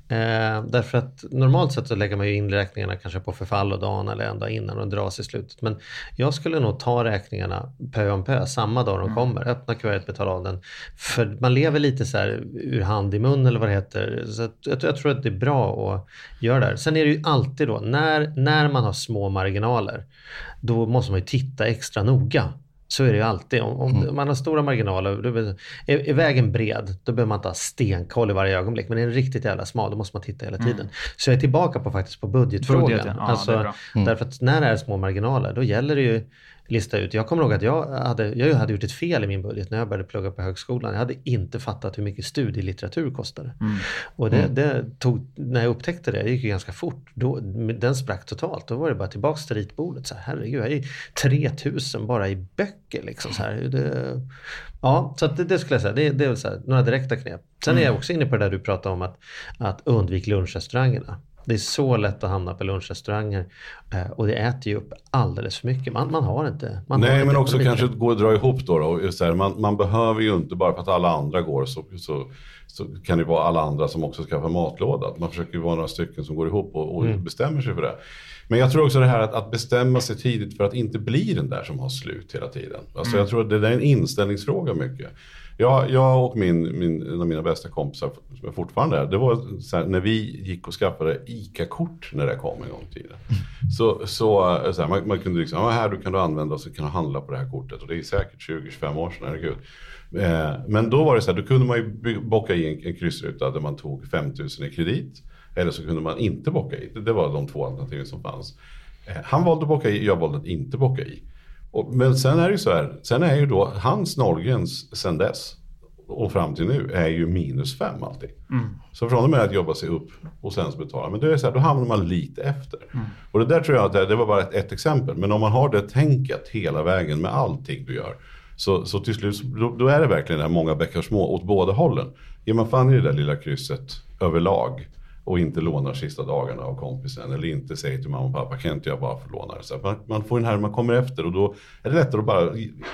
Eh, därför att normalt sett så lägger man ju in räkningarna kanske på förfallodagen eller en dag innan och dras i slutet. Men jag skulle nog ta räkningarna pö om pö samma dag de kommer. Öppna kuvertet, betala av den. För man lever lite så här ur hand i mun eller vad det heter. Så jag, jag tror att det är bra att göra det här. Sen är det ju alltid då, när, när man har små marginaler, då måste man ju titta extra noga. Så är det ju alltid. Om, om man har stora marginaler, då är, är, vägen bred, då behöver man inte ha stenkoll i varje ögonblick. Men är den riktigt jävla smal, då måste man titta hela tiden. Så jag är tillbaka på faktiskt på budgetfrågan. Budget, ja. Alltså, bra. Därför att när det är små marginaler, då gäller det ju lista ut. Jag kommer ihåg att jag hade, jag hade gjort ett fel i min budget när jag började plugga på högskolan. Jag hade inte fattat hur mycket studielitteratur kostade. Och det, det tog, när jag upptäckte det, det gick ju ganska fort, då, den sprack totalt. Då var det bara tillbaks till ritbordet. Så här, herregud, jag är ju 3000 bara i böcker. Liksom, så här. Det, ja, så det, det skulle jag säga, det, det är väl här, några direkta knep. Sen är jag också inne på det där du pratade om att, att undvik lunchrestaurangerna. Det är så lätt att hamna på lunchrestauranger eh, och det äter ju upp alldeles för mycket. Man, man har inte... Man har Nej, inte men också kanske gå och dra ihop då. då. Och just så här, man, man behöver ju inte, bara för att alla andra går så, så, så kan det vara alla andra som också skaffar matlåda. Man försöker ju vara några stycken som går ihop och, och bestämmer sig för det. Men jag tror också det här att, att bestämma sig tidigt för att inte bli den där som har slut hela tiden. Alltså jag tror att det där är en inställningsfråga mycket. Jag, jag och min, min, en av mina bästa kompisar som jag fortfarande är, det var så här, när vi gick och skaffade ICA-kort när det kom en gång i tiden. Så, så, så här, man, man kunde liksom, ja, här du kan du använda och så kan du handla på det här kortet. Och det är säkert 20-25 år sedan, herregud. Eh, men då var det så här, då kunde man ju bocka i en, en kryssruta där man tog 5000 i kredit. Eller så kunde man inte bocka i. Det, var de två alternativen som fanns. Eh, han valde att bocka i, jag valde att inte bocka i. Men sen är det ju så här, sen är ju då hans nollgräns sen dess och fram till nu är ju minus fem alltid. Så från och med att jobba sig upp och sen så betala. Men det är så här, då hamnar man lite efter. Och det där tror jag att det, det var bara ett, ett exempel. Men om man har det tänket hela vägen med allting du gör. Så, så till slut, då, då är det verkligen det här många bäckar små åt båda hållen. Ger man fan i det där lilla krysset överlag och inte lånar sista dagarna av kompisen eller inte säger till mamma och pappa kan inte jag bara få låna det. Så man, man får den här, man kommer efter och då är det lättare att bara,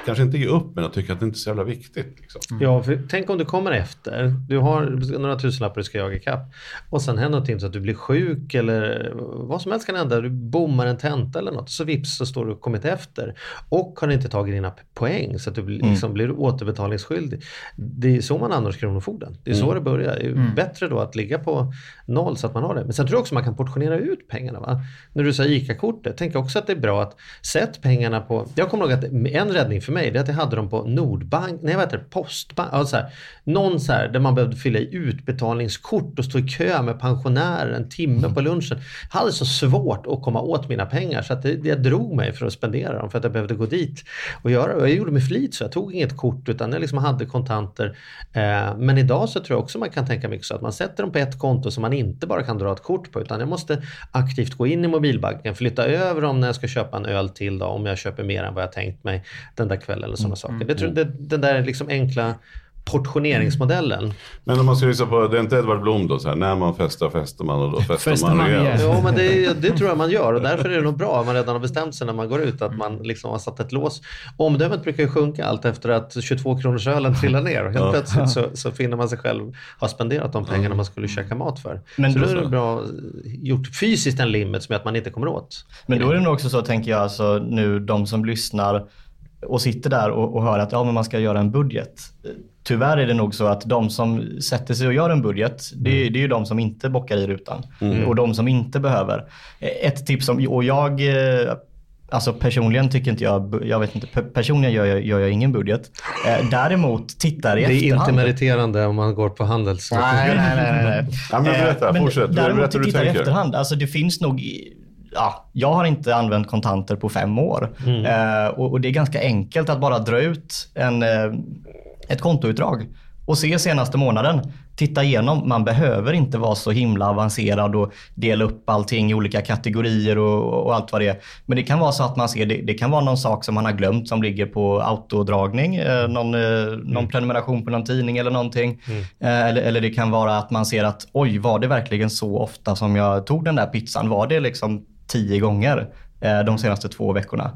kanske inte ge upp men att tycka att det inte är så jävla viktigt. Liksom. Ja, för tänk om du kommer efter. Du har några tusenlappar du ska jaga ikapp. Och sen händer någonting så att du blir sjuk eller vad som helst kan hända. Du bommar en tenta eller något. Så vips så står du och kommit efter. Och har inte tagit dina poäng så att du blir- liksom blir återbetalningsskyldig. Det är så man annars Kronofogden. Det är så det börjar. Det är bättre då att ligga på noll så att man har det. Men sen tror jag också man kan portionera ut pengarna. Va? När du sa ICA-kortet, tänk också att det är bra att sätt pengarna på... Jag kommer ihåg att en räddning för mig det är att jag hade dem på Nordbank, nej vad heter det, Postbank, alltså så här, någon så här där man behövde fylla i utbetalningskort och stå i kö med pensionärer en timme på lunchen. Jag hade så svårt att komma åt mina pengar så att det, jag drog mig för att spendera dem för att jag behövde gå dit och göra det. Och Jag gjorde med flit så jag tog inget kort utan jag liksom hade kontanter. Eh, men idag så tror jag också man kan tänka mycket så att man sätter dem på ett konto som man inte bara kan dra ett kort på utan jag måste aktivt gå in i mobilbanken, flytta över dem när jag ska köpa en öl till då, om jag köper mer än vad jag tänkt mig den där kvällen eller sådana saker. Det, tror, det, den där liksom enkla portioneringsmodellen. Men om man ska lyssna på, det är inte Edvard Blom då, så här, när man festar festar man och då festar, Festar man man rejält. Jo, men det, det tror jag man gör och därför är det nog bra om man redan har bestämt sig när man går ut att man liksom har satt ett lås. Omdömet brukar ju sjunka allt efter att 22 kronors ölen trillar ner och helt plötsligt så, så finner man sig själv ha spenderat de pengarna man skulle käka mat för. Men så då är det bra gjort fysiskt en limit som gör att man inte kommer åt. Men då är det nog också så, tänker jag, alltså, nu de som lyssnar och sitter där och, och hör att ja, men man ska göra en budget. Tyvärr är det nog så att de som sätter sig och gör en budget, det, det är ju de som inte bockar i rutan. Och de som inte behöver. Ett tips som, och jag, eh, alltså personligen tycker inte jag, jag vet inte, pe- personligen gör jag, gör jag ingen budget. Eh, Däremot tittar i Det är efterhand. inte meriterande om man går på Handels. Nej, nej, nej. nej, nej. Ja, men berätta, Eh, fortsätt. Du- Däremot berätta hur du titta i efterhand. Alltså det finns nog... Ja, jag har inte använt kontanter på fem år. Mm. Eh, och, och det är ganska enkelt att bara dra ut en, eh, ett kontoutdrag och se senaste månaden. Titta igenom. Man behöver inte vara så himla avancerad och dela upp allting i olika kategorier och, och allt vad det är. Men det kan vara så att man ser, det, det kan vara någon sak som man har glömt som ligger på autodragning. Eh, någon, eh, någon prenumeration på någon tidning eller någonting. Eh, eller, eller det kan vara att man ser att oj, var det verkligen så ofta som jag tog den där pizzan? Var det liksom tio gånger eh, de senaste två veckorna?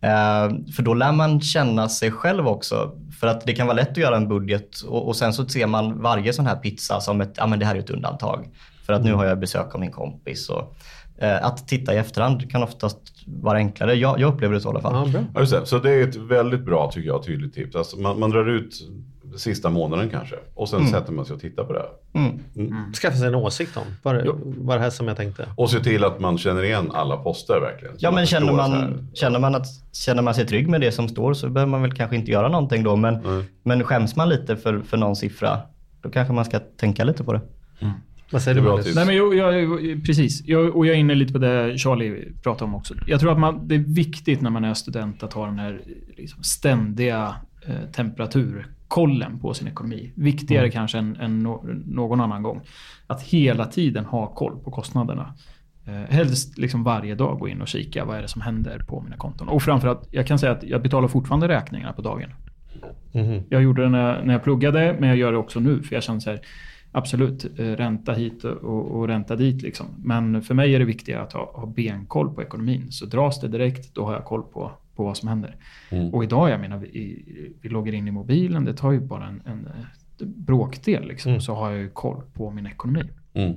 Eh, för då lär man känna sig själv också. För att det kan vara lätt att göra en budget och, och sen så ser man varje sån här pizza som ett, ja men det här är ett undantag. För att nu har jag besök av min kompis. Och, eh, att titta i efterhand kan oftast vara enklare. Jag, jag upplever det så i alla fall. Ja. Så det är ett väldigt bra, tycker jag, tydligt tips. Alltså man, man drar ut sista månaden kanske och sen sätter man sig och tittar på det. här. Skaffa sig en åsikt om. Var, det- var det här som jag tänkte? Och se till att man känner igen alla poster verkligen. Ja men känner man, känner, man att, känner man sig trygg med det som står så behöver man väl kanske inte göra någonting då. Men, men skäms man lite för, för någon siffra, då kanske man ska tänka lite på det. Vad säger du tips. Nej, men jag, jag, precis. Jag, och jag är inne lite på det Charlie pratade om också. Jag tror att man, det är viktigt när man är student att ha den här liksom, ständiga eh, temperaturkollen på sin ekonomi. Viktigare kanske än, än no, någon annan gång. Att hela tiden ha koll på kostnaderna. Eh, helst liksom varje dag gå in och kika vad är det som händer på mina konton. Och framförallt, jag kan säga att jag betalar fortfarande räkningarna på dagen. Mhm. Jag gjorde det när, när jag pluggade, men jag gör det också nu. För jag känner så här, absolut, eh, ränta hit och, och ränta dit. Liksom. Men för mig är det viktigare att ha, ha benkoll på ekonomin. Så dras det direkt, då har jag koll på, på vad som händer. Och idag, jag menar, vi, vi loggar in i mobilen. Det tar ju bara en, en eh, bråkdel. Liksom, Så har jag ju koll på min ekonomi. Mm.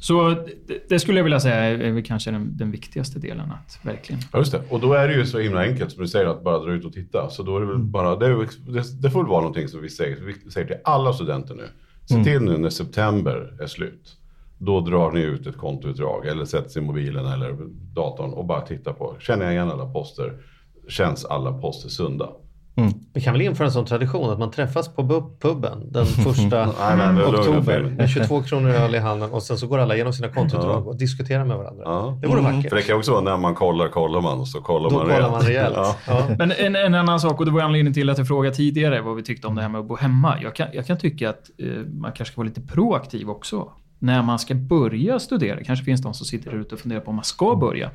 Så det, det skulle jag vilja säga är, kanske den, den viktigaste delen. Att verkligen Ja, just det. Och då är det ju så himla enkelt som du säger att bara dra ut och titta. Så då är det väl bara, det, det, det får vara någonting som vi säger, vi säger till alla studenter nu. Se till nu när september är slut. Då drar ni ut ett kontoutdrag eller sätter sig i mobilen eller datorn och bara tittar på. Känner jag igen alla poster? Känns alla poster sunda? Vi kan väl införa en sån tradition att man träffas på puben den första Nej, nej, oktober med 22 kronor öl i handen och sen så går alla igenom sina kontoutdrag och diskuterar med varandra. Ja. Det vore För vackert. det kan också vara när man kollar, kollar man och så kollar Då man kollar man rejält. Ja. Ja. Men en, en annan sak, och det var anledningen till att jag frågade tidigare vad vi tyckte om det här med att bo hemma. Jag kan, jag kan tycka att eh, man kanske ska vara lite proaktiv också. När man ska börja studera, kanske finns de som sitter där ute och funderar på om man ska börja.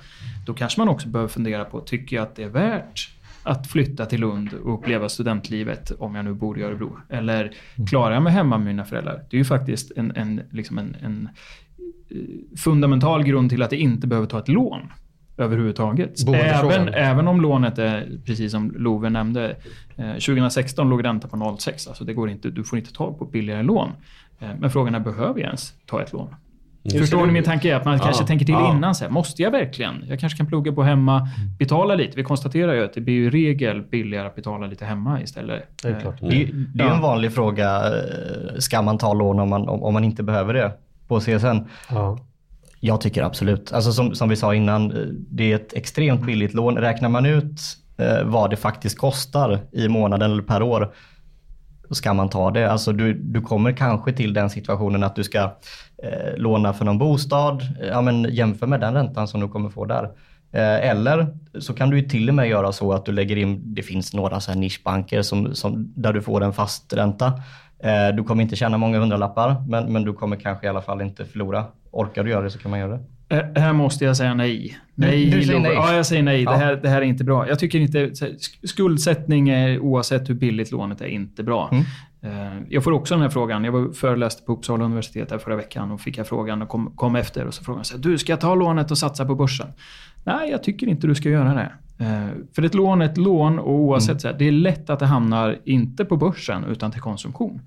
Då kanske man också behöver fundera på, tycker jag att det är värt att flytta till Lund och uppleva studentlivet om jag nu bor i Örebro? Eller klarar jag mig hemma med mina föräldrar? Det är ju faktiskt en, en, liksom en, en eh, fundamental grund till att jag inte behöver ta ett lån överhuvudtaget. Även, även om lånet är, precis som Love nämnde, eh, 2016 låg räntan på 0,6. Alltså det går inte, du får inte tag på billigare lån. Eh, men frågan är, behöver jag ens ta ett lån? Förstår ni min tanke? Är att man kanske tänker till ja. innan. Så här, måste jag verkligen? Jag kanske kan plugga på hemma, betala lite. Vi konstaterar ju att det blir ju i regel billigare att betala lite hemma istället. Det är klart. Det, är- det är en vanlig fråga. eh, Ska man ta lån om man, om, man inte behöver det på CSN? Ja. Jag tycker absolut. Alltså som, som vi sa innan, eh, det är ett extremt billigt lån. Räknar man ut eh, vad det faktiskt kostar i månaden eller per år, ska man ta det. Alltså du, du kommer kanske till den situationen att du ska eh, låna för någon bostad. Eh, ja, men jämför med den räntan som du kommer få där. Eh, eller så kan du ju till och med göra så att du lägger in, det finns några så här nischbanker som, som, där du får en fast ränta. Eh, du kommer inte tjäna många hundralappar, men, men du kommer kanske i alla fall inte förlora. Orkar du göra det så kan man göra det. Eh, Här måste jag säga nej. Nej, du säger Love. nej? Ja, jag säger nej. Ja. Det, här, det här är inte bra. Jag tycker inte... Skuldsättning, är, oavsett hur billigt lånet är, inte bra. Mm. Eh, Jag får också den här frågan. Jag var föreläste på Uppsala universitet här förra veckan och fick jag frågan och kom, kom efter och så frågade jag du ska jag ta lånet och satsa på börsen? Nej, jag tycker inte du ska göra det. Eh, För ett lån är ett lån och oavsett, så här, det är lätt att det hamnar inte på börsen utan till konsumtion.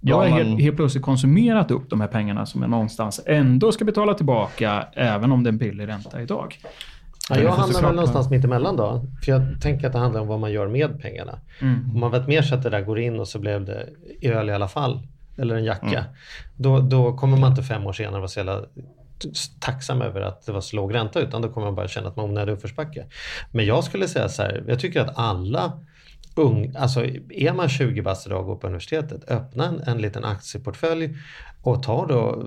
Jag har helt, helt plötsligt konsumerat upp de här pengarna som jag någonstans ändå ska betala tillbaka även om det är en billig ränta idag. Ja, jag får hamnar väl någonstans mitt emellan då. För jag tänker att det handlar om vad man gör med pengarna. Mm. Om man vet mer så att det där går in och så blev det öl i alla fall. Eller en jacka. Mm. Då, då kommer man inte fem år senare vara så jävla tacksam över att det var så låg ränta. Utan då kommer man bara känna att man är onödig uppförsbacke. Men jag skulle säga så här. Jag tycker att alla ung, alltså är man 20 bast idag och går på universitetet, öppna en, en liten aktieportfölj och ta då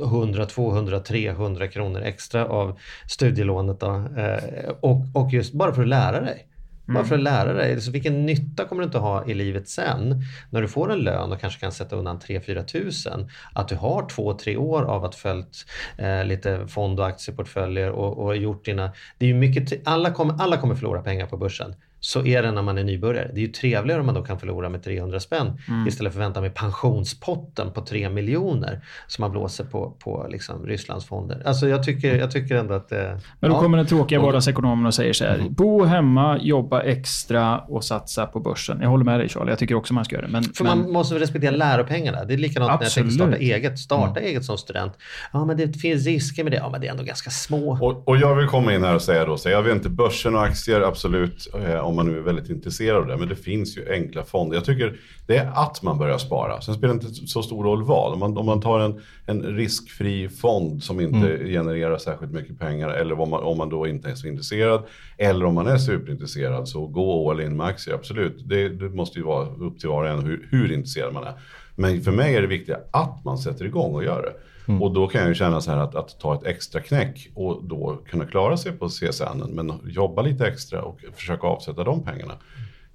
eh, 100, 200, 300 kronor extra av studielånet då, eh, och, och just bara för att lära dig. Bara för att lära dig. Så vilken nytta kommer du inte ha i livet sen när du får en lön och kanske kan sätta undan 3-4 tusen. Att du har två, tre år av att följt eh, lite fond och aktieportföljer och, och gjort dina... Det är mycket, alla, kommer, alla kommer förlora pengar på börsen. Så är det när man är nybörjare. Det är ju trevligare om man då kan förlora med 300 spänn istället för att vänta med pensionspotten på 3 miljoner som man blåser på, på liksom Rysslands fonder. Alltså jag tycker, jag tycker ändå att... Eh, Men då ja. kommer den tråkiga vardagsekonomen och säger så här. Bo hemma, jobba extra och satsa på börsen. Jag håller med dig Charlie, jag tycker också man ska göra det. Men, För men, man måste väl respektera läropengarna. Det är likadant när jag tänkte starta Absolut. eget. Starta eget som student. Ja, men det finns risker med det. Ja, men det är ändå ganska små. Och, och jag vill komma in här och säga då, så jag vet inte, börsen och aktier absolut, eh, om man nu är väldigt intresserad av det, men det finns ju enkla fonder. Jag tycker det är att man börjar spara. Sen spelar det inte så stor roll vad. Om man, om man tar en, en riskfri fond som inte genererar särskilt mycket pengar, eller om man, om man då inte är så intresserad, eller om man är superintresserad, så gå all in med aktier, absolut. Det, det måste ju vara upp till var och en hur, hur intresserad man är. Men för mig är det viktiga att man sätter igång och gör det. Och då kan jag ju känna så här att, att ta ett extra knäck och då kunna klara sig på CSN, men jobba lite extra och försöka avsätta de pengarna.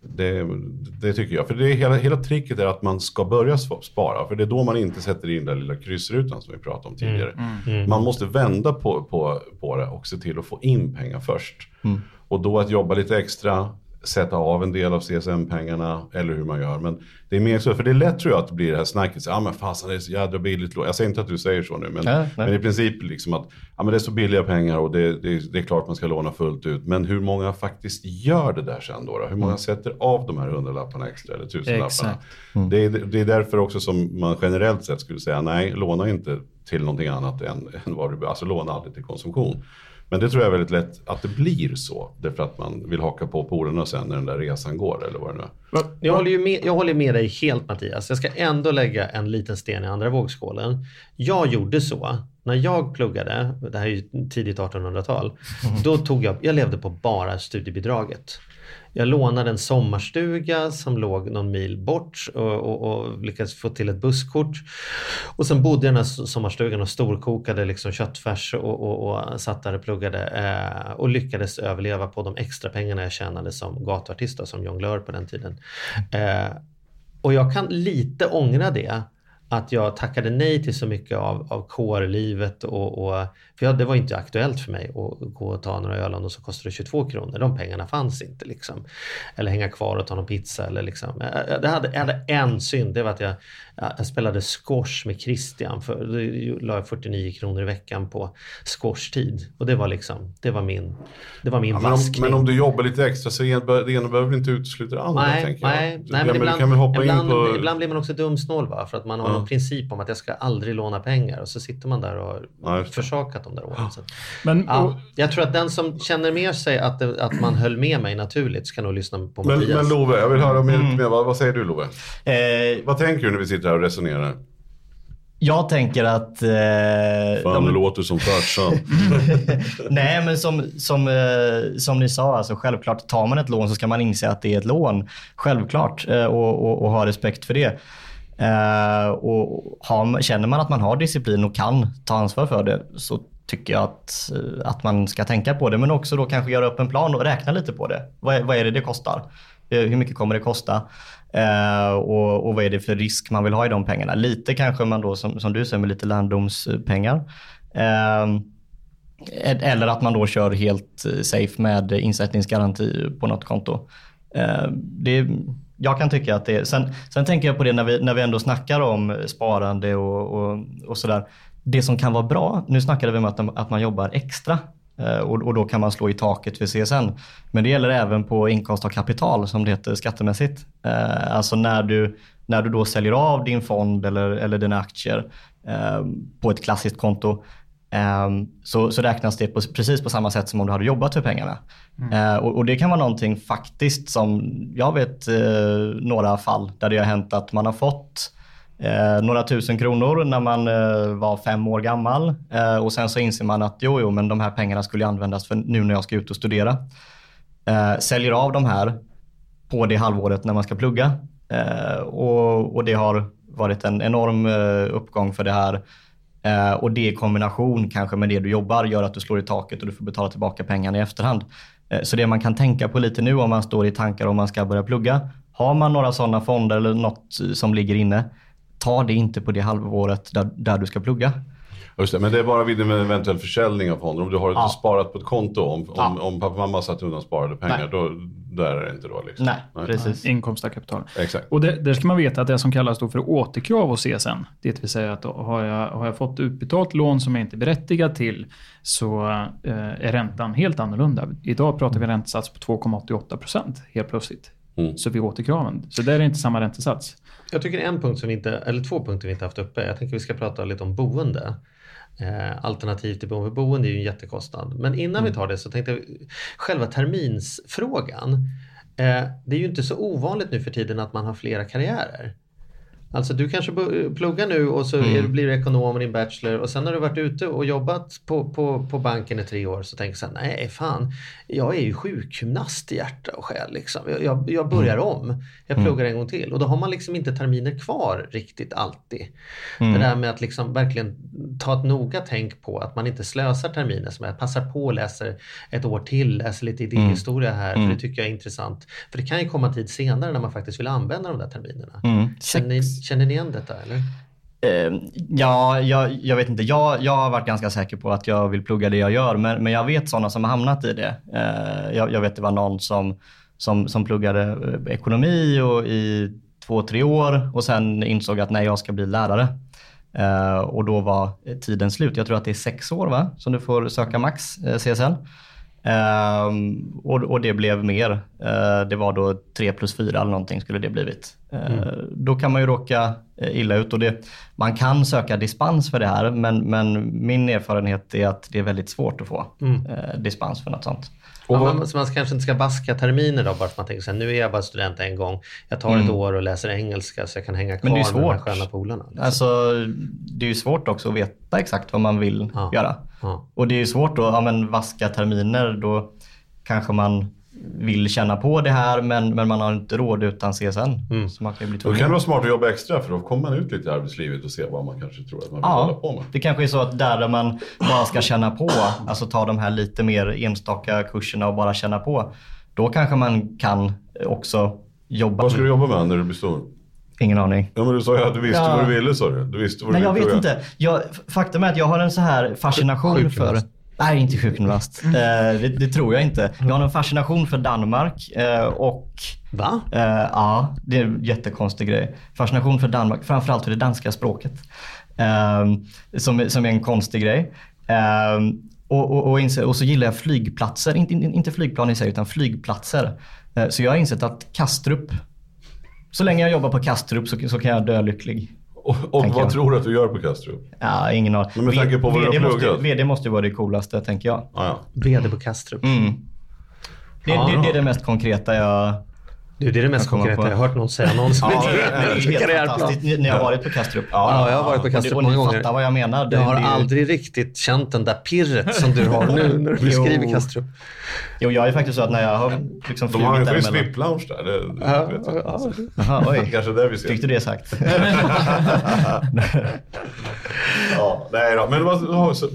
Det, det tycker jag. För det är hela, hela tricket är att man ska börja sp- spara. För det är då man inte sätter in den lilla kryssrutan som vi pratade om tidigare. Man måste vända på, på, på det och se till att få in pengar först. Och då att jobba lite extra, sätta av en del av CSN-pengarna eller hur man gör. Men det är mer så, för det är lätt tror jag att det blir det här snacket. Ja ah, men fasen det är så jädra billigt lån. Jag säger inte att du säger så nu. Men, nej. men i princip liksom att ja, men det är så billiga pengar och det, det, det är klart man ska låna fullt ut. Men hur många faktiskt gör det där sen då? då? Hur många sätter av de här hundralapparna extra eller tusenlapparna? Exakt. Det, är, det är därför också som man generellt sett skulle säga nej, låna inte till någonting annat än, än vad du Alltså låna aldrig till konsumtion. Men det tror jag är väldigt lätt att det blir så. Därför att man vill haka på polerna sen när den där resan går eller vad det nu är. Jag håller, ju med, jag håller med dig helt Mattias. Jag ska ändå lägga en liten sten i andra vågskålen. Jag gjorde så när jag pluggade, det här är ju tidigt 1800-tal, då tog jag, jag levde på bara studiebidraget. Jag lånade en sommarstuga som låg någon mil bort och, och, och lyckades få till ett busskort. Och sen bodde jag i den här sommarstugan och storkokade liksom köttfärs och, och, och satt där och pluggade eh, och lyckades överleva på de extra pengarna jag tjänade som gatuartist och som jonglör på den tiden. Eh, och jag kan lite ångra det. Att jag tackade nej till så mycket av, av kårlivet och, och för jag, det var inte aktuellt för mig att gå och ta några öl och så kostade det 22 kronor. De pengarna fanns inte liksom. Eller hänga kvar och ta någon pizza eller liksom. Jag, jag, det hade, jag hade en synd, det var att jag, jag spelade squash med Christian. För, då la jag 49 kronor i veckan på squashtid. Och det var liksom, det var min, det var min Ja, men, om, vaskning. men om du jobbar lite extra så det ena behöver inte utesluta det andra. Nej, tänker jag. nej, nej ja, men ibland, kan väl hoppa ibland, in på... ibland blir man också dumsnål va? för att man har Ja. en princip om att jag ska aldrig låna pengar och så sitter man där och har Ja, försakat de där åren. Så, men, och, ja, jag tror att den som känner med sig att, det, att man höll med mig naturligt ska nog lyssna på Men, Mattias. men Love, jag vill höra mer, Mm. mer. Vad, vad säger du Love? Eh, Vad tänker du när vi sitter här och resonerar? jag tänker att... Eh, Fan, de- det låter som farsan. Nej, men som, som, eh, som ni sa, alltså, självklart tar man ett lån så ska man inse att det är ett lån. Självklart. Eh, och, och, och ha respekt för det. Eh, och har, känner man att man har disciplin och kan ta ansvar för det så tycker jag att, eh, att man ska tänka på det. Men också då kanske göra upp en plan och räkna lite på det. Vad är, vad är det det kostar? Eh, Hur mycket kommer det kosta? Eh, och, och vad är det för risk man vill ha i de pengarna? Lite kanske man då, som, som du säger, med lite lärdomspengar. Eh, eller att man då kör helt eh, safe med insättningsgaranti på något konto. Eh, Det, jag kan tycka att det är... Sen, sen tänker jag på det när vi, när vi ändå snackar om sparande och, och, och sådär. Det som kan vara bra, nu snackade vi om att, att man jobbar extra och, och då kan man slå i taket för CSN. Men det gäller även på inkomst av kapital som det heter skattemässigt. Eh, alltså när du, när du då säljer av din fond eller, eller dina aktier eh, på ett klassiskt konto så, så räknas det på, precis på samma sätt som om du hade jobbat för pengarna. Mm. Och, och, det kan vara någonting faktiskt som, jag vet några fall där det har hänt att man har fått eh, några tusen kronor när man eh, var fem år gammal eh, och sen så inser man att jo, jo, men de här pengarna skulle användas för nu när jag ska ut och studera. Eh, säljer av de här på det halvåret när man ska plugga och, och det har varit en enorm uppgång för det här Eh, och det i kombination kanske med det du jobbar gör att du slår i taket och du får betala tillbaka pengarna i efterhand. Eh, så det man kan tänka på lite nu om man står i tankar om man ska börja plugga. Har man några sådana fonder eller något som ligger inne, ta det inte på det halvåret där, där du ska plugga. Just det, men det är bara vid en eventuell försäljning av fonder. Om du har ja. sparat på ett konto, om, ja. om, om pappa och mamma satt undan sparade pengar, då, där är det inte då? Liksom. Nej, Nej, precis. Inkomst av kapital. Exakt. Och det, där ska man veta att det som kallas då för återkrav hos CSN, det vill säga att har jag, har jag fått utbetalt lån som jag inte är berättigad till, så eh, är räntan helt annorlunda. Idag pratar vi räntesats på 2,88 procent helt plötsligt. Mm. Så vid återkraven. Så där är det inte samma räntesats. Jag tycker en punkt som vi inte, eller två punkter vi inte haft uppe. Jag tänker vi ska prata lite om boende. Eh, alternativ till boende. Boende är ju en jättekostnad. Men innan mm. vi tar det så tänkte jag, själva terminsfrågan. Eh, det är ju inte så ovanligt nu för tiden att man har flera karriärer. Alltså du kanske pluggar nu och så mm. blir du ekonom och din bachelor och sen har du varit ute och jobbat på, på, på banken i tre år så tänker du så här, nej fan, jag är ju sjukgymnast i hjärta och själ. Liksom. Jag, jag, jag börjar mm. om, jag pluggar mm. en gång till och då har man liksom inte terminer kvar riktigt alltid. Mm. Det där med att liksom verkligen ta ett noga tänk på att man inte slösar terminer, som jag passar på och läser ett år till, läser lite idéhistoria här, för det mm. tycker jag är intressant. För det kan ju komma tid senare när man faktiskt vill använda de där terminerna. Mm. Känner, Känner ni igen detta eller? Ehm, ja, jag, jag, vet inte. Jag, jag har varit ganska säker på att jag vill plugga det jag gör, men, men jag vet sådana som har hamnat i det. Ehm, jag, jag, vet det var någon som, som, som pluggade eh, ekonomi och i två, tre år och sen insåg att nej, jag ska bli lärare. Ehm, och då var tiden slut. Jag tror att det är sex år va? som du får söka max eh, CSN. Um, och, och, det blev mer. Uh, det var då 3 plus 4 eller någonting skulle det blivit. Uh, mm. Då kan man ju råka illa ut och det, man kan söka dispens för det här men, men min erfarenhet är att det är väldigt svårt att få mm. uh, dispens för något sånt. Ja, man, så man kanske inte ska baska terminer då bara för att man tänker så här, nu är jag bara student en gång. Jag tar mm. ett år och läser engelska så jag kan hänga kvar Men det är svårt. med de här sköna polarna. Liksom. Alltså, det är ju svårt också att veta exakt vad man vill ja. göra. Ja. Och det är ju svårt att ja, men, vaska terminer. Då kanske man vill känna på det här men, men man har inte råd utan CSN. Mm. Så man kan bli Då kan det vara smart att jobba extra för då kommer man ut lite i arbetslivet och ser vad man kanske tror att man vill ja, hålla på med. Det kanske är så att där man bara ska känna på, alltså ta de här lite mer enstaka kurserna och bara känna på. Då kanske man kan också jobba. Vad ska du jobba med när du blir stor? Ingen aning. Ja men du sa ju att du visste ja. vad du ville sa du. du visste vad Nej du jag vet inte. Jag, faktum är att jag har en så här fascination för Nej, inte sjukgymnast. Eh, det, det, tror jag inte. Jag har en fascination för Danmark eh, och... Va? Eh, ja, det är en jättekonstig grej. Fascination för Danmark, framförallt för det danska språket. Eh, som, som är en konstig grej. Eh, och, och, och, och, så gillar jag flygplatser. Inte, inte flygplan i sig, utan flygplatser. Eh, så jag har insett att Kastrup, så länge jag jobbar på Kastrup så, så kan jag dö lycklig. Och, och vad jag. tror du att du gör på Kastrup? Ja, ingen aning. Men med tanke på vad du har pluggat? VD måste ju vara det coolaste, tänker jag. Ah, ja. VD på Kastrup. Mm. Det, ah, det, det, är det mest konkreta jag du, det är det mest konkreta jag har hört någon säga någonsin. ja, det är fantastiskt. Ni har varit på Kastrup? Ja, ja, jag har varit på Kastrup många gånger. Och ni fattar vad jag menar. jag har det, aldrig riktigt känt den där pirret som du har nu när du beskriver Kastrup. Jo, jag är faktiskt så att när jag har liksom De har ju en VIP-lounge där. Det, ja, ja. Aha, oj. Kanske där vi ser. Fick du det sagt? ja, nej då. Men,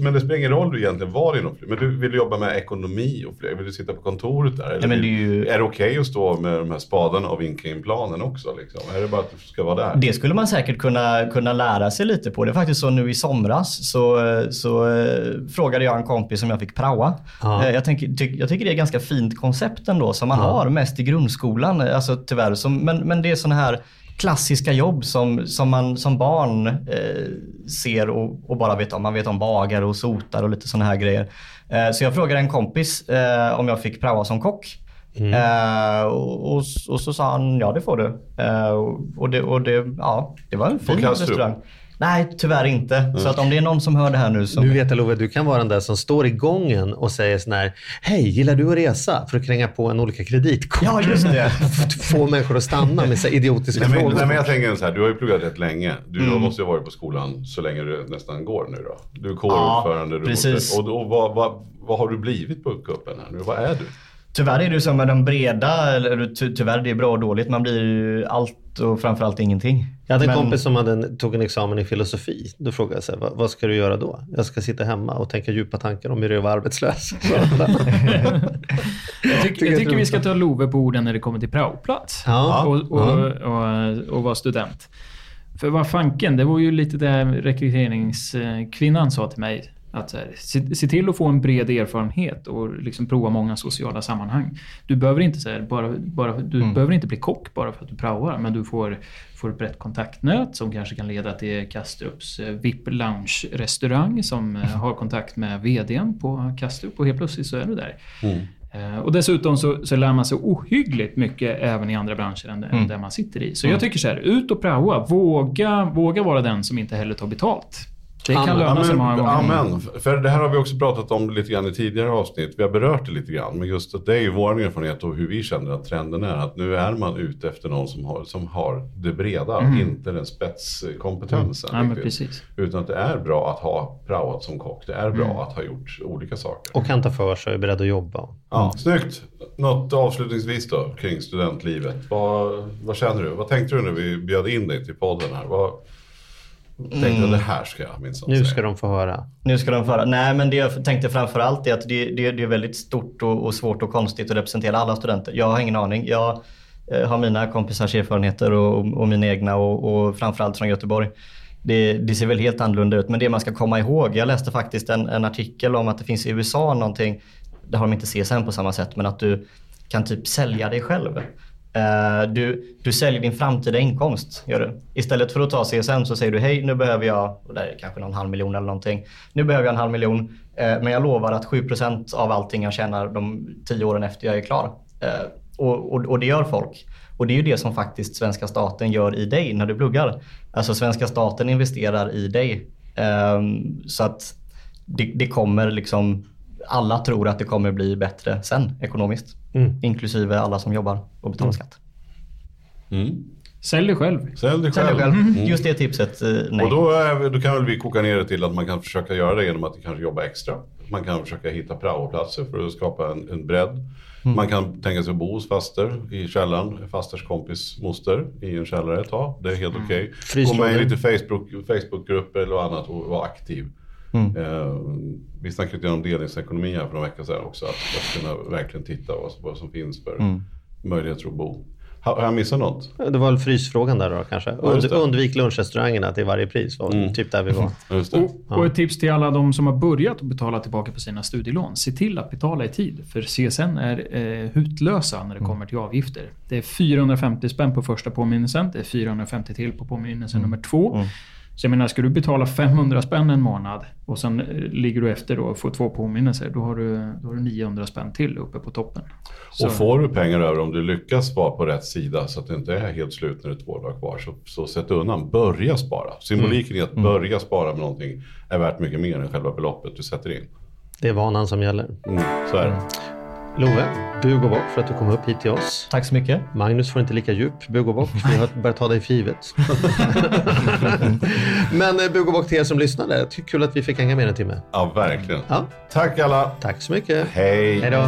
men det spelar ingen roll du egentligen var inom flyg. Men du vill jobba med ekonomi och flyg. Vill du sitta på kontoret där? Eller men det är ju- är det okej att stå med de här spadarna och vinka in planen också? Liksom? Är det bara att du ska vara där? Det skulle man säkert kunna, kunna lära sig lite på. Det är faktiskt så nu i somras så, så eh, frågade jag en kompis som jag fick praoa. Ja. Eh, Jag, ty, jag tycker det är ett ganska fint koncept ändå som man har mest i grundskolan. Alltså tyvärr. Som, men, men det är sådana här klassiska jobb som, som man som barn eh, ser och, och bara vet om. Man vet om bagare och sotar och lite sådana här grejer. Eh, så jag frågade en kompis eh, om jag fick praoa som kock. Eh, och, och, och så sa han ja det får du. Eh, och, det, och det, ja, det var en fin restaurang. Nej, tyvärr inte. Så att om det är någon som hör det här nu så... Nu vet jag Love, du kan vara den där som står i gången och säger sån här, hej, gillar du att resa? För att kränga på en olika kreditkort. Ja, just det. Få människor att stanna med så idiotiska Nej, frågor. nej, men jag tänker så här, du har ju pluggat rätt länge. Du Mm. måste ju ha varit på skolan så länge det nästan går nu då. Du är Ja, kårordförande. du precis. måste- Och, och vad, vad, vad har du blivit på kuppen här nu? Vad är du? Tyvärr är det ju så med de breda, eller ty, tyvärr det är bra och dåligt. Man blir ju allt och framförallt ingenting. Jag hade en Men- kompis som hade en, tog en examen i filosofi. Då frågade jag så här, vad, vad ska du göra då? Jag ska sitta hemma och tänka djupa tankar om hur det är att vara arbetslös. Jag, tycker, det jag tycker vi ska ta Love på orden när det kommer till praoplats. Ja. Och, och, och, och vara student. För vad fanken, det var ju lite det rekryteringskvinnan sa till mig. Att så här, se, se till att få en bred erfarenhet och liksom prova många sociala sammanhang. Du behöver inte, så här, bara, bara, du Mm. behöver inte bli kock bara för att du praoar, men du får, får ett brett kontaktnät som kanske kan leda till Kastrups eh, VIP Lounge-restaurang som eh, har kontakt med VDn på Kastrup och helt plötsligt så är du där. Eh, Och dessutom så, så lär man sig ohyggligt mycket även i andra branscher än, än där man sitter i. Så jag tycker så här, ut och praoa. Våga, våga vara den som inte heller tar betalt. Det kan Amen. löna sig många gånger. Amen. För det här har vi också pratat om lite grann i tidigare avsnitt. Vi har berört det lite grann. Men just att det är ju vår erfarenhet och hur vi känner att trenden är. Att nu är man ute efter någon som har, som har det breda, inte den spetskompetensen. Ja, men riktigt. precis. Utan att det är bra att ha praoat som kock. Det är bra att ha gjort olika saker. och kan ta för sig och är beredd att jobba. Ja, snyggt. Något avslutningsvis då kring studentlivet. Vad, vad känner du? Vad tänkte du när vi bjöd in dig till podden här? Vad tänkte du det här ska jag minsann Nu säga? ska de få höra. Nu ska de föra. Nej, men det jag tänkte framförallt är att det, det, det är väldigt stort och, och svårt och konstigt att representera alla studenter. Jag har ingen aning. Jag eh, har mina kompisars erfarenheter och, och mina egna och, och framförallt från Göteborg. Det, det ser väl helt annorlunda ut, men det man ska komma ihåg. Jag läste faktiskt en, en artikel om att det finns i USA någonting, det har de inte CSN på samma sätt, men att du kan typ sälja dig själv. Eh, du, du säljer din framtida inkomst. Gör du. Istället för att ta CSN så säger du hej nu behöver jag, och där är kanske någon halv miljon eller någonting. Nu behöver jag en halv miljon eh, men jag lovar att 7% av allting jag tjänar de tio åren efter jag är klar. Eh, och, och, och det gör folk. Och det är ju det som faktiskt svenska staten gör i dig när du pluggar. Alltså svenska staten investerar i dig. Ehm, så att det, det kommer liksom, alla tror att det kommer bli bättre sen ekonomiskt. Inklusive alla som jobbar och betalar skatt. Mm. Sälj dig själv. Sälj dig Sälj själv. dig själv. Mm. Just det tipset, eh, nej. Och då, är, då kan väl vi koka ner det till att man kan försöka göra det genom att kanske jobba extra. Man kan försöka hitta praoplatser för att skapa en, en bredd. Man kan tänka sig att bo hos faster i källaren. Fasters kompis moster i en källare ett tag. Det är helt okej. Gå Frysråden. med i lite Facebook, Facebookgrupper eller annat och vara aktiv. Eh, vi snackade lite om delningsekonomi här för några veckor sedan också. Att, att kunna verkligen titta vad, vad som finns för möjligheter att bo. Har, har jag missat något? Det var väl frysfrågan där då kanske. Und. Mm. undvik lunchrestaurangerna till varje pris. Var typ där vi var. Just det. Och, och ett tips till alla de som har börjat att betala tillbaka på sina studielån. Se till att betala i tid. För CSN är eh, hutlösa när det kommer till avgifter. Det är 450 spänn på första påminnelsen. Det är 450 till på påminnelsen nummer två. Så jag menar, ska du betala 500 spänn en månad och sen eh, ligger du efter då och får två påminnelser. Då har du, då har du 900 spänn till uppe på toppen. Så, Och får du pengar över om du lyckas vara på rätt sida så att det inte är helt slut när det är två dagar kvar. Så, så sätt undan, börja spara. Symboliken i att börja spara med någonting är värt mycket mer än själva beloppet du sätter in. Det är vanan som gäller. Mm, så är det. Love, bug och bock för att du kom upp hit till oss. Tack så mycket. Magnus får inte lika djup bug och bock. Vi har börjat ta dig för givet. Men eh, bug och bock till er som lyssnade. Kul att vi fick hänga med en timme. Ja, verkligen. Ja. Tack alla. Tack så mycket. Hej. Hej då.